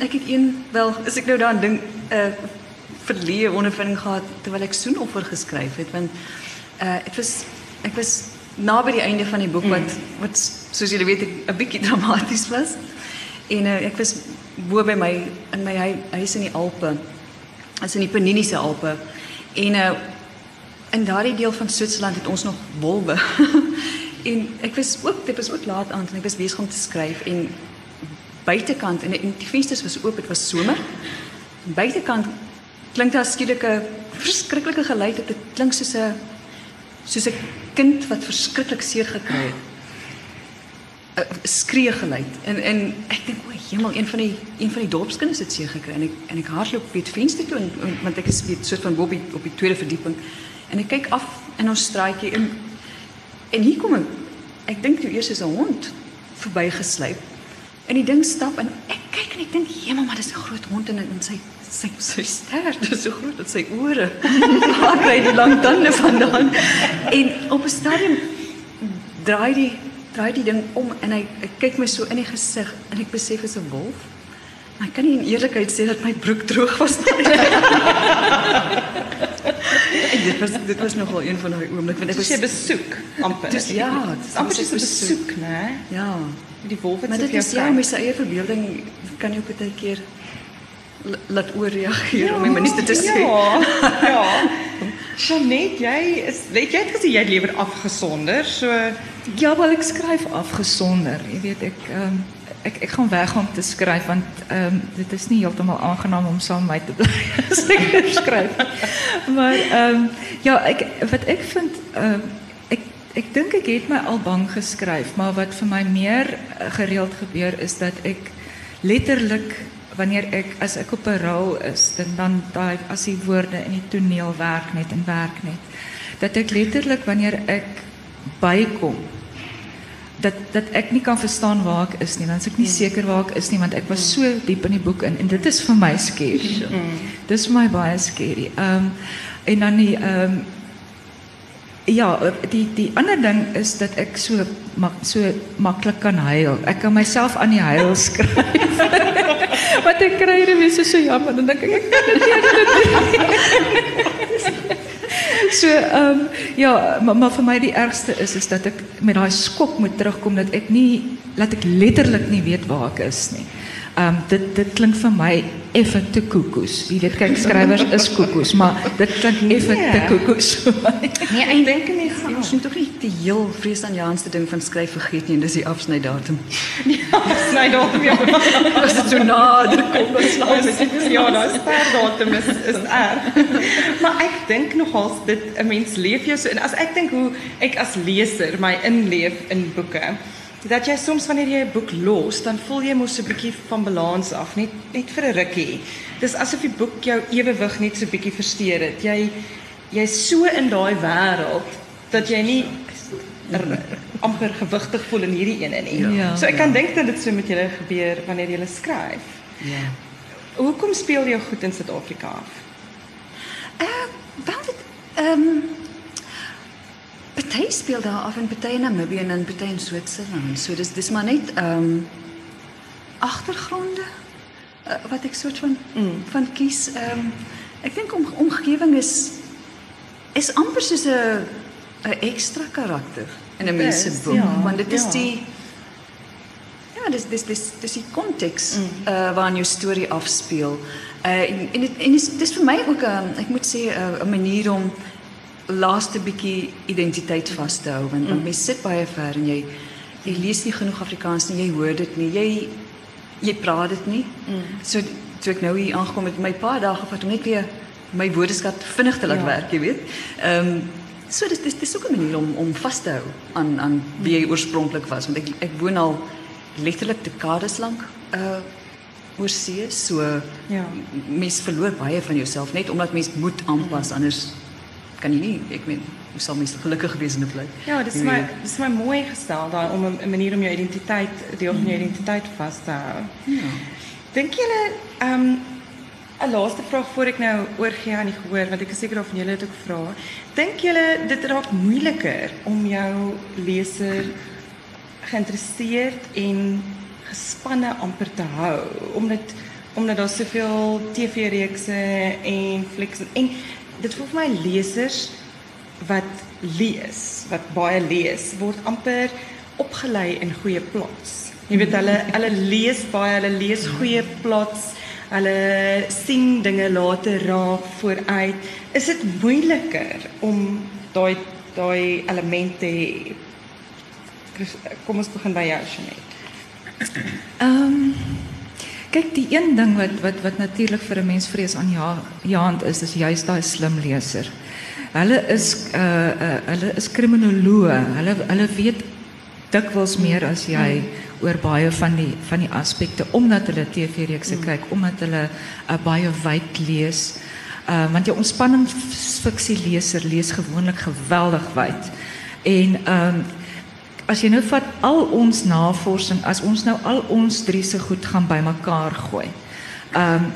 ek het een wel as ek nou daaraan dink 'n uh, verleë ondervinding gehad terwyl ek Soenoffer geskryf het want uh dit was ek was naby die einde van die boek wat wat soos julle weet 'n bietjie dramaties was. En uh, ek was bo by my in my huis in die Alpe. As in die Penniniese Alpe. En uh in daardie deel van Switserland het ons nog wolwe. en ek was ook dit was ook laat aand en ek was besig om te skryf en buitekant en die vensters was oop, dit was somer. Buitekant klink daar skielik 'n verskriklike geluid, dit klink soos 'n soos 'n kind wat verskriklik seer gekry het. 'n skree geluid. En en ek dink o, hemel, een van die een van die dorpskinders het seer gekry en ek en ek hardloop by die venster toe want ek is weet soort van Bobby op die tweede verdieping en ek kyk af in ons straatjie en en hier kom 'n ek dink toe eers is 'n hond verbygesluip. En die ding stap en ek kyk en ek dink, "Hemel, maar dis 'n groot hond en en sy sy sy stert, so groot dat sy ore. Waar kry die lang tande vandaan?" En op 'n stadium draai die draai die ding om en hy, hy kyk my so in die gesig en ek besef is 'n wolf. Maar ek kan nie in eerlikheid sê dat my broek droog was nie. dit was dit was nogal een van daai oomblikke want ek Dis was jy besoek amper. Dis ja, dit is amper soos 'n besoek. né? ja. Die wolf het Maar so dit is jou ja, met sy eie verbeelding kan jy ook baie keer la- laat oorreageer om die minste te sê. Ja. Ja. Janet, jy is weet jy het gesê jy lewer afgesonder, so Ja, wel ek skryf afgesonder. Jy weet ehm ek ek gaan weg om te skryf want ehm dit is nie heeltemal aangenaam om met my te ek skryf. Maar ehm ja, ek wat ek vind ehm ek ek dink ek het my al bang geskryf, maar wat vir my meer eh, gereeld gebeur is dat ek letterlik wanneer ek as ek op 'n rol is, dan dan as die woorde in die toneel werk net en werk net. Dat ek letterlik wanneer ek bykom dat dat ek nie kan verstaan waar ek is nie, dan is ek nie seker waar ek is nie want ek was so diep in die boek in en dit is vir my scary. Dis vir my baie scary. Um, en dan die um, ja, die die ander ding is dat ek so mak, so maklik kan huil. Ek kan myself aan die huil skryf. Wat ek kry dit is so jammer dan dink ek kan dit nie ek kan dit nie. So ehm um, ja, maar, maar vir my die ergste is is dat ek met daai skok moet terugkom dat ek nie laat ek letterlik nie weet waar ek is nie. Um, dit, dit klinkt voor mij even te koekoes. Je weet, kijk, schrijvers is koekoes, maar dit klinkt ja. even yeah. te koekoes. nee, en denk nie, gaan, ja. ons moet toch niet die heel vreesaanjaanste ding van schrijf vergeten, en dat is die afsnijdatum. die afsnijdatum, ja. Als het zo nader komt, dan slaat het. Ja, nou, dat is datum, is, is erg. maar ik denk nogal, dit, een mens leef je so, en als ik denk hoe ik als lezer mij inleef in boeken, dat jy soms wanneer jy 'n boek los, dan voel jy mos so 'n bietjie van balans af, net net vir 'n rukkie. Dis asof die boek jou ewewig net so 'n bietjie versteur het. Jy jy's so in daai wêreld dat jy nie amper gewigtig voel in hierdie ene nie. Ja. so ek kan dink dat dit so met julle gebeur wanneer jy skryf. Ja. Hoekom speel jy goed in Suid-Afrika af? Uh, wel dit ehm party speel daar af en party in Namibië en party in Switserland. So dis dis maar net ehm agtergronde uh, wat ek soort van mm. van kies. Ehm ek dink om omgewing is is amper soos 'n 'n ekstra karakter in 'n mens se Dis, boek, ja, want dit is ja. die Ja, dis dis dis dis die konteks mm. uh waarin jou storie afspeel. Uh, en en, het, en is, het is vir my ook 'n um, ek moet sê 'n uh, 'n manier om laaste bietjie identiteit vas te hou want, mm. want mens sit baie ver en jy jy lees nie genoeg Afrikaans nie, jy hoor dit nie. Jy jy praat dit nie. Mm. So toe ek nou hier aangekom het, my paar dae gevat om net weer my woordeskat vinnig te laat ja. werk, jy weet. Ehm um, so dis dis dis ook 'n manier om om vas te hou aan aan wie jy oorspronklik was want ek ek woon al letterlik dekades lank uh oor see, so ja. mens verloor baie van jouself net omdat mens moet aanpas anders kan jy nie ek meen hoe sal mens gelukkig wees in 'n plek. Ja, dis my dis my mooi gestel daai om 'n manier om jou identiteit deel van jou identiteit vas te hou. Ja. Dink julle ehm um, 'n laaste vraag voor ek nou oorgie aan die gehoor want ek is seker of julle dit ook vra. Dink julle dit raak moeiliker om jou leser geïnteresseerd en gespanne amper te hou omdat omdat daar soveel TV-reekse en flieks en dit voel vir my lesers wat lees, wat baie lees, word amper opgelei in goeie plots. Jy weet hulle hulle lees baie, hulle lees goeie plots hulle sien dinge later raak vooruit. Is dit moeiliker om daai daai elemente Kom ons begin by jou, Shanet. Ehm um, kyk die een ding wat wat wat natuurlik vir 'n mens vrees aan ja jaand is is juist daai slim leser. Hulle is uh uh hulle is kriminoloë. Hulle hulle weet dikwels meer as jy oor baie van die van die aspekte omdat hulle TV-reekse mm. kyk, omdat hulle uh, baie wyd lees. Uh want jou ontspanningsfiksie leser lees gewoonlik geweldig wyd. En ehm um, as jy nou vat al ons navorsing, as ons nou al ons drie se goed gaan bymekaar gooi. Ehm um,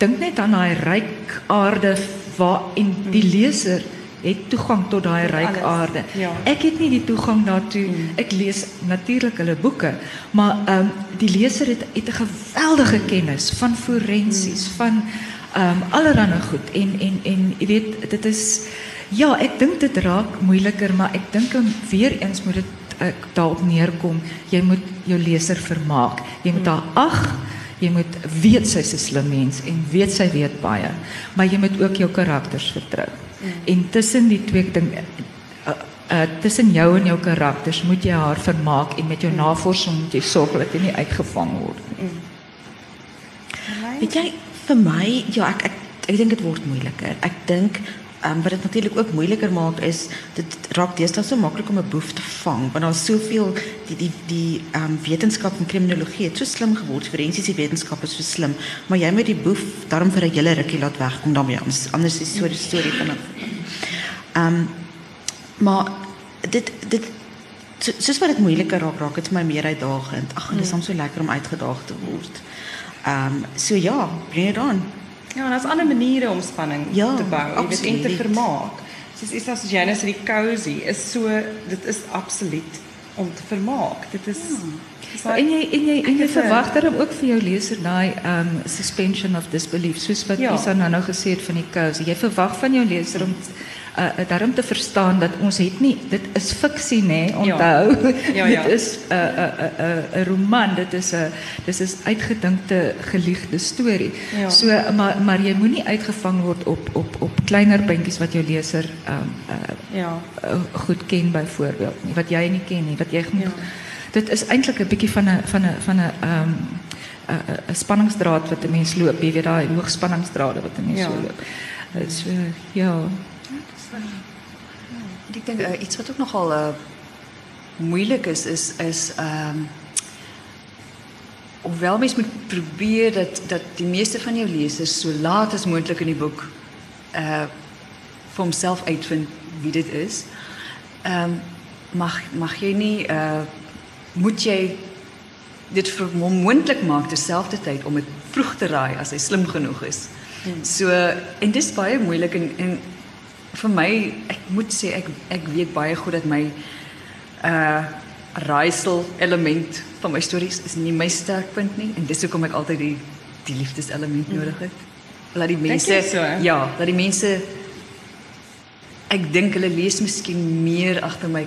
dink net aan daai ryk aarde waar en die mm. leser mm het toegang tot daai ryk aarde. Ja. Ek het nie die toegang daartoe. Hmm. Ek lees natuurlik hulle boeke, maar ehm um, die leser het het 'n geweldige kennis van forensies, hmm. van ehm um, allerlei goed en en en jy weet dit is ja, ek dink dit raak moeiliker, maar ek dink weer eens moet dit ek daarop neerkom. Jy moet jou leser vermaak. Jy moet haar ag Jy moet weet sy's 'n slim mens en weet sy weet baie, maar jy moet ook jou karakters vertrou. Mm. En tussen die twee ding uh, uh, tussen jou en jou karakters moet jy haar vermaak en met jou mm. navorsing moet jy sorg dat jy nie uitgevang word nie. Mm. Weet jy vir my ja ek ek, ek dink dit word moeiliker. Ek dink um, wat dit natuurlik ook moeiliker maak is dit raak deesdae so maklik om 'n boef te vang want daar's soveel die die die um, wetenskap en kriminologie het so slim geword forensiese wetenskap is so slim maar jy moet die boef daarom vir 'n hele rukkie laat wegkom daarmee anders anders is so 'n storie van 'n ehm um, maar dit dit so, soos wat dit moeiliker raak raak dit vir my meer uitdagend. Ag dit is hom so lekker om uitgedaag te word. Ehm um, so ja bring dit aan Ja, en daar's ander maniere om spanning ja, te bou, jy weet en te vermaak. Soos is as die cozy is so dit is absoluut om te vermaak. Dit is ja. en jy en jy en jy verwag dan ook vir jou leser daai um suspension of disbelief soos wat ja. Isa nou nou gesê het van die cozy. Jy verwag van jou leser om uh, daarom te verstaan dat ons het nie dit is fiksie nê onthou ja. Ja, ja. dit is 'n uh, 'n uh, 'n uh, roman dit is 'n dis is uitgedinkte geliegde storie ja. so maar maar jy moenie uitgevang word op op op kleiner puntjies wat jou leser um, uh, ja goed ken byvoorbeeld nie wat jy nie ken nie wat jy ja. dit is eintlik 'n bietjie van 'n van 'n van 'n um, 'n spanningsdraad wat 'n mens loop jy weet daai hoogspanningsdrade wat 'n mens ja. so loop so ja Ik denk uh, iets wat ook nogal uh, moeilijk is, is, is um, hoewel mensen moet proberen dat, dat de meeste van je lezers zo laat als mogelijk in die boek uh, voor hemzelf uitvindt wie dit is, um, mag, mag je niet, moet jij dit voor maken dezelfde tijd om het vroeg te raaien als hij slim genoeg is. Hmm. So, en dit is baie moeilijk en, en vir my ek moet sê ek ek weet baie goed dat my uh raaisel element van my stories is nie my sterkpunt nie en dis hoekom ek altyd die die liefdeselement mm. nodig het. Laat die mense so, ja, dat die mense ek dink hulle lees miskien meer agter my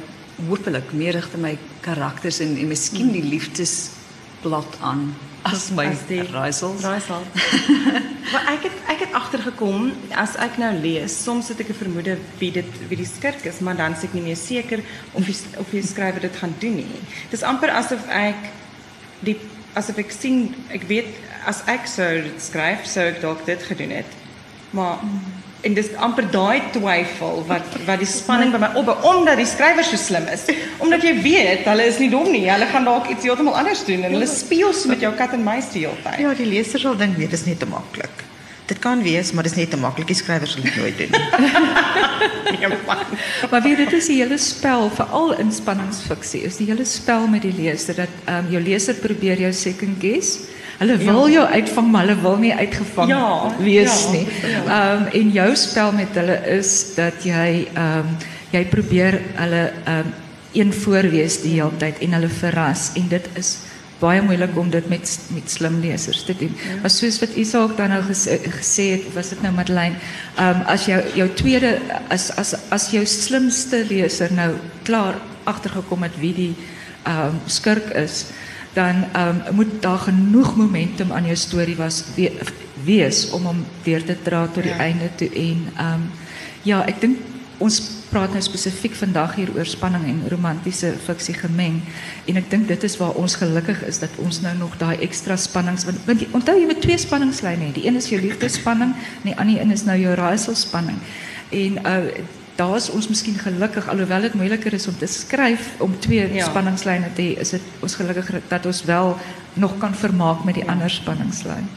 hopelik meer agter my karakters en en miskien mm. die liefdes blad aan as my As die- raaisels. Raaisel. maar ek het ek het agtergekom as ek nou lees, soms het ek 'n vermoede wie dit wie die skurk is, maar dan is ek nie meer seker of die of die skrywer dit gaan doen nie. Dis amper asof ek die asof ek sien ek weet as ek sou skryf, sou ek dalk dit gedoen het. Maar en dis amper daai twyfel wat wat die spanning by my opbou omdat die skrywer so slim is. Omdat jy weet, hulle is nie dom nie. Hulle gaan dalk iets heeltemal anders doen en hulle speel so met jou kat en muis die hele tyd. Ja, die leser sal dink nee, dis net te maklik. Dit kan wees, maar dis net te maklik. Die skrywer sal dit nooit doen nie. Maar weet dit is die hele spel, veral in spanningsfiksie, is die hele spel met die leser dat ehm um, jou leser probeer jou second guess. Hulle wil jou uitvang, maar hulle wil nie uitgevang Ja, wees nie. Ehm um, en jou spel met hulle is dat jy ehm um, jy probeer hulle ehm um, een voorwees die hele tyd en hulle verras en dit is baie moeilik om dit met met slim lesers te doen. Ja. Maar soos wat Isak dan nou gesê, gesê het, was dit nou Madeleine, ehm um, as jou jou tweede as as as jou slimste leser nou klaar agtergekom het wie die ehm um, skurk is, dan um, moet daar genoeg momentum aan jou storie was we, wees om hom deur te dra tot die Ja. einde toe en um, ja, ek dink ons praat nou spesifiek vandag hier oor spanning en romantiese fiksie gemeng en ek dink dit is waar ons gelukkig is dat ons nou nog daai ekstra spannings want, want onthou jy moet twee spanningslyne hê. Die een is jou liefdesspanning en die ander een is nou jou raaiselspanning. En uh daar is ons miskien gelukkig alhoewel dit moeiliker is om te skryf om twee Ja. ja. spanningslyne te hê, is dit ons gelukkig dat ons wel nog kan vermaak met die ander spanningslyn.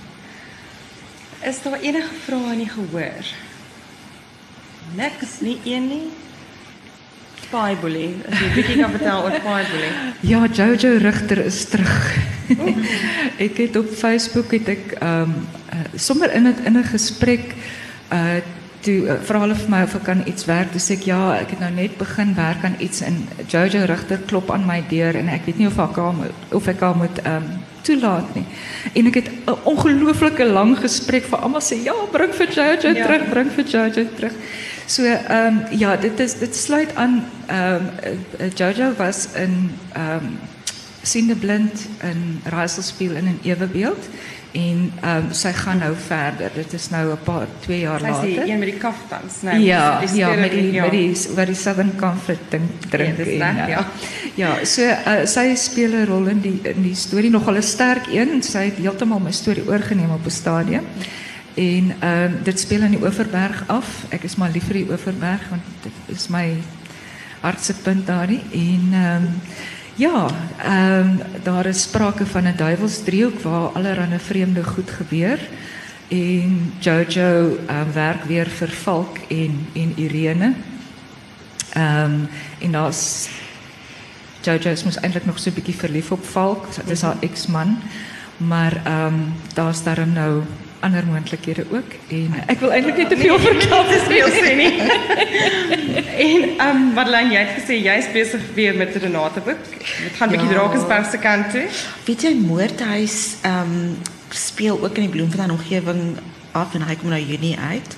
Is daar enige vrae in die gehoor? Niks, nie een nie. Spybully. As jy 'n bietjie kan vertel oor spybully. Ja, Jojo Rigter is terug. ek het op Facebook het ek ehm um, uh, sommer in het, in 'n gesprek uh toe uh, vra hulle vir my of ek kan iets werk. Sê ek ja, ek het nou net begin werk aan iets en Jojo Rigter klop aan my deur en ek weet nie of ek haar moet of ek haar moet ehm um, toelaat nie. En ek het 'n ongelooflike lang gesprek vir almal sê ja, bring vir Jojo Ja. terug, bring vir Jojo terug. So ehm um, ja, dit is dit sluit aan ehm um, Jojo was in ehm um, siende blind in Raaiselspieël in ewebeeld en um, sy gaan nou verder. Dit is nou 'n paar 2 jaar Sy is later. een met die kaftans, né? Ja, Die ja, spirit- met die ja. met die wat die Southern Comfort ding drink Ja, en, reg, uh, ja. Ja, so uh, sy speel 'n rol in die in die storie nogal 'n sterk een. Sy het heeltemal my storie oorgeneem op 'n stadium. En ehm dit speel in die Oeverberg af. Ek is maar lief vir die Oeverberg want dit is my hartse punt daarin en ehm ja, ehm daar is sprake van 'n duiwelsdriehoek waar allerlei vreemde goed gebeur. En Jojo ehm werk weer vir Valk en en Irene. Ehm en daar's Jojo is mos eintlik nog so 'n bietjie verlief op Valk. Dit is haar ex-man. Maar ehm daar's daarom nou ander moontlikhede ook en ek wil eintlik nie te veel vertel Dit is veel sê nie. en ehm um, Madeleine, jy het gesê jy's besig weer met Renate boek. Dit gaan bietjie Ja. Drakensberg se kant toe. Weet jy Moordhuis ehm um, speel ook in die Bloemfontein omgewing af en hy kom nou Junie uit.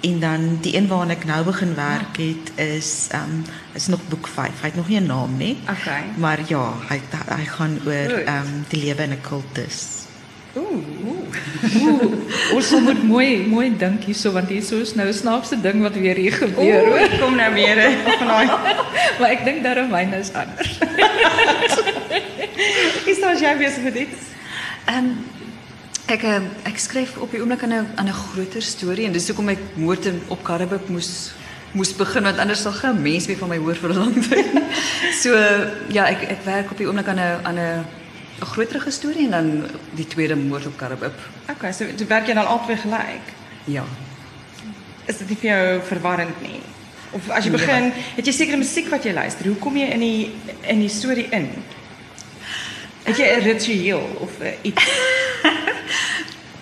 En dan die een waarna ek nou begin werk het is ehm um, is nog boek 5. Hy het nog nie 'n naam nie. Okay. Maar ja, hy hy gaan oor Goed. ehm um, die lewe in 'n kultus. Ooh. ons sal moet mooi mooi dink hierso want hierso is nou 'n snaakse ding wat weer hier gebeur. Hoor. ek kom nou weer eh. Maar ek dink daarom myne is anders. Is daar jy besig met iets? Ehm ek ehm, ek skryf op die oomblik aan 'n aan 'n groter storie en dis hoekom ek moord in- op Karibik moes moes begin want anders sal geen mens meer van my hoor vir 'n lang tyd. So ja, ek ek werk op die oomblik aan 'n aan 'n 'n groter storie en dan die tweede moord op Karibik. Okay, so werk jy dan albei gelyk. Ja. Is dit nie vir jou verwarrend nie? Of as jy Nee, begin, het jy sekere musiek wat jy luister. Hoe kom jy in die in die storie in? Het jy 'n ritueel of iets?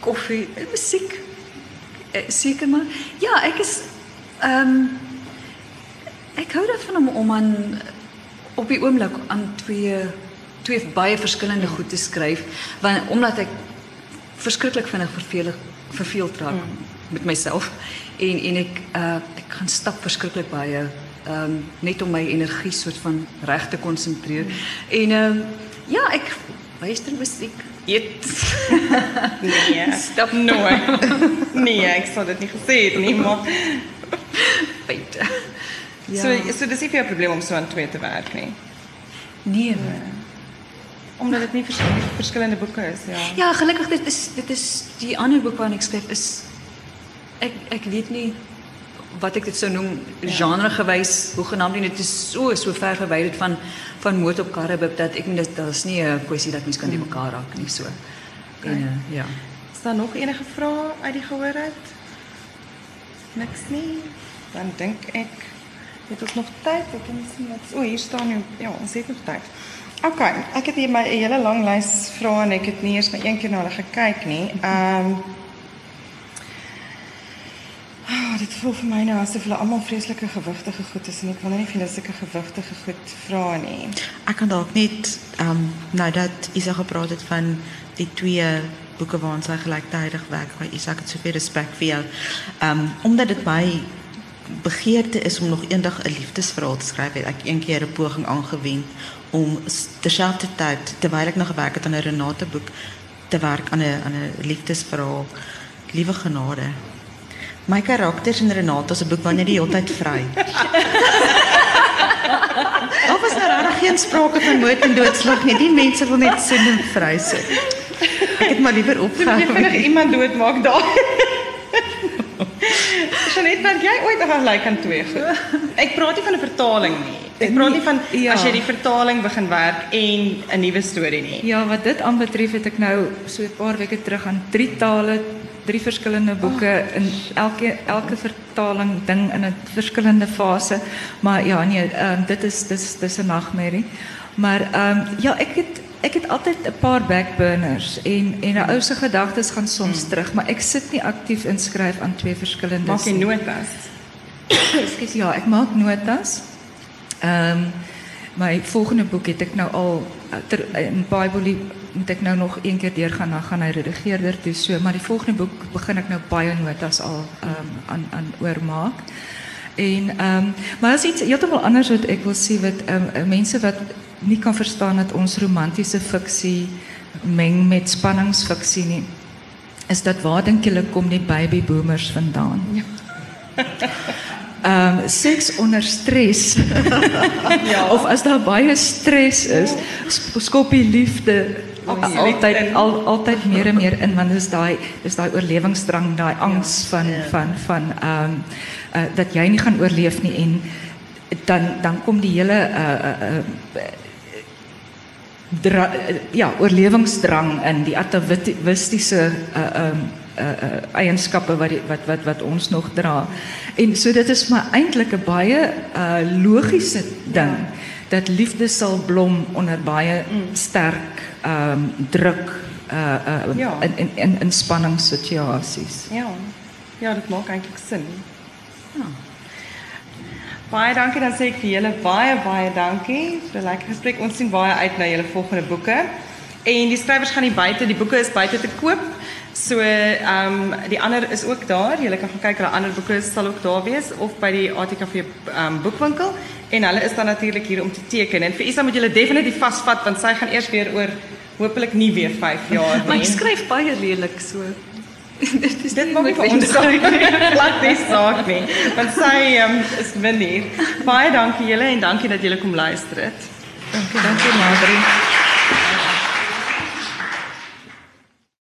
koffie, eh, musiek. Eh, Seker maar. Ja, ek is ehm ek hou daarvan om om aan op die oomblik aan twee twee baie verskillende goed te skryf, want omdat ek verskriklik vinnig vervelig verveeld raak met myself en en ek uh ek gaan stap verskriklik baie ehm net om my energie soort van reg te konsentreer. En ehm ja, ek luister musiek, eet. Nee, Stap. nooit. Nee, ek sou dit nie gesê het nie, maar Buite. ja. so so dis nie vir jou probleem om so aan twee te werk nie. Nee. Omdat dit nie vers verskillende boeke is, ja. Ja, gelukkig dit is dit is die ander boek waarin ek skryf is ek ek weet nie wat ek dit sou noem genregewys hoegenaamd nie dit is so so ver verwyderd van van moord op karrebib dat ek dit daar's nie 'n kwessie dat mens kan die mekaar raak nie so. En uh, ja. Is daar nog enige vrae uit die gehoor uit? Niks nie. Dan dink ek het ons nog tyd. Ek kan sien wat. O, hier staan nie. Ja, ons het nog tyd. OK, ek het hier my hele lang lys vrae en ek het nie eers maar een keer na hulle gekyk nie. Ehm um, Oh, dit voel vir my nou asof hulle almal vreeslike gewigtige goed is en ek wil nou nie vir hulle sulke gewigtige goed vra nie. Ek kan dalk net ehm nou dat Isa gepraat het van die twee boeke waaraan sy gelyktydig werk, by Isa het soveel respek vir jou. Ehm omdat dit my begeerte is om nog eendag 'n liefdesverhaal te skryf, het ek een keer 'n poging aangewend om terselfdertyd terwyl ek nog gewerk het aan 'n Renate boek te werk aan 'n aan 'n liefdesverhaal. Liewe genade. My karakters in Renate se boek wanneer die hele tyd vry. Daar was nou regtig geen sprake van moord en doodslag nie. Die mense wil net sin en vry sit. Ek het maar liewer Jy opgehou. vinnig iemand doodmaak daar. Jeanette, dink jy ooit aan twee goed? Ek praat nie van 'n vertaling nie. Ek praat nie van Ja. as jy die vertaling begin werk en 'n nuwe storie nie. Ja, wat dit aanbetref het ek nou so 'n paar weke terug aan drie tale, drie verskillende boeke in elke elke vertaling ding in 'n verskillende fase. Maar ja, nee, um, dit is dis dis 'n nagmerrie. Maar ehm um, ja, ek het ek het altyd 'n paar backburners en en 'n ou se gedagtes gaan soms terug, maar ek sit nie aktief inskryf aan twee verskillende Maak nie. notas? Ja, ek maak notas. Ehm um, my volgende boek het ek nou al ter, in Bybel moet ek nou nog een keer deurgaan dan gaan hy redigeerder toe so maar die volgende boek begin ek nou baie notas al ehm um, aan aan oormaak. En ehm um, maar as iets heeltemal anders wat ek wil sê wat ehm um, mense wat nie kan verstaan dat ons romantiese fiksie meng met spanningsfiksie nie is dat waar dink julle kom die baby boomers vandaan? Ja. Ehm um, seks onder stres. ja. Of as daar baie stres is, skop die liefde Absoluut altyd al altyd meer en meer in want dis daai dis daai oorlewingsdrang, daai angs van van van ehm um, uh, dat jy nie gaan oorleef nie en dan dan kom die hele uh uh, uh dra, ja, oorlewingsdrang in die atavistiese uh um uh, uh eienskappe wat die, wat wat wat ons nog dra. En so dit is maar eintlik 'n baie uh logiese ding dat liefde sal blom onder baie sterk um druk uh uh Ja. in in in inspanningssituasies. Ja. Ja, dit maak eintlik sin. Ja. Baie dankie dan sê ek vir julle baie baie dankie vir 'n lekker gesprek. Ons sien baie uit na julle volgende boeke. En die skrywers gaan nie buite, die boeke is buite te koop. So ehm um, die ander is ook daar. Julle kan gaan kyk, hulle ander boeke sal ook daar wees of by die ATKV ehm um, boekwinkel en hulle is dan natuurlik hier om te teken. En vir Isa moet julle definitief vasvat want sy gaan eers weer oor hopelik nie weer 5 jaar nie. Maar ek skryf baie lelik so. dit is Dit maak vir ons saak nie. Glad nie saak nie. Want sy um, is min hier. Baie dankie julle en dankie dat julle kom luister het. Dankie, dankie Madri.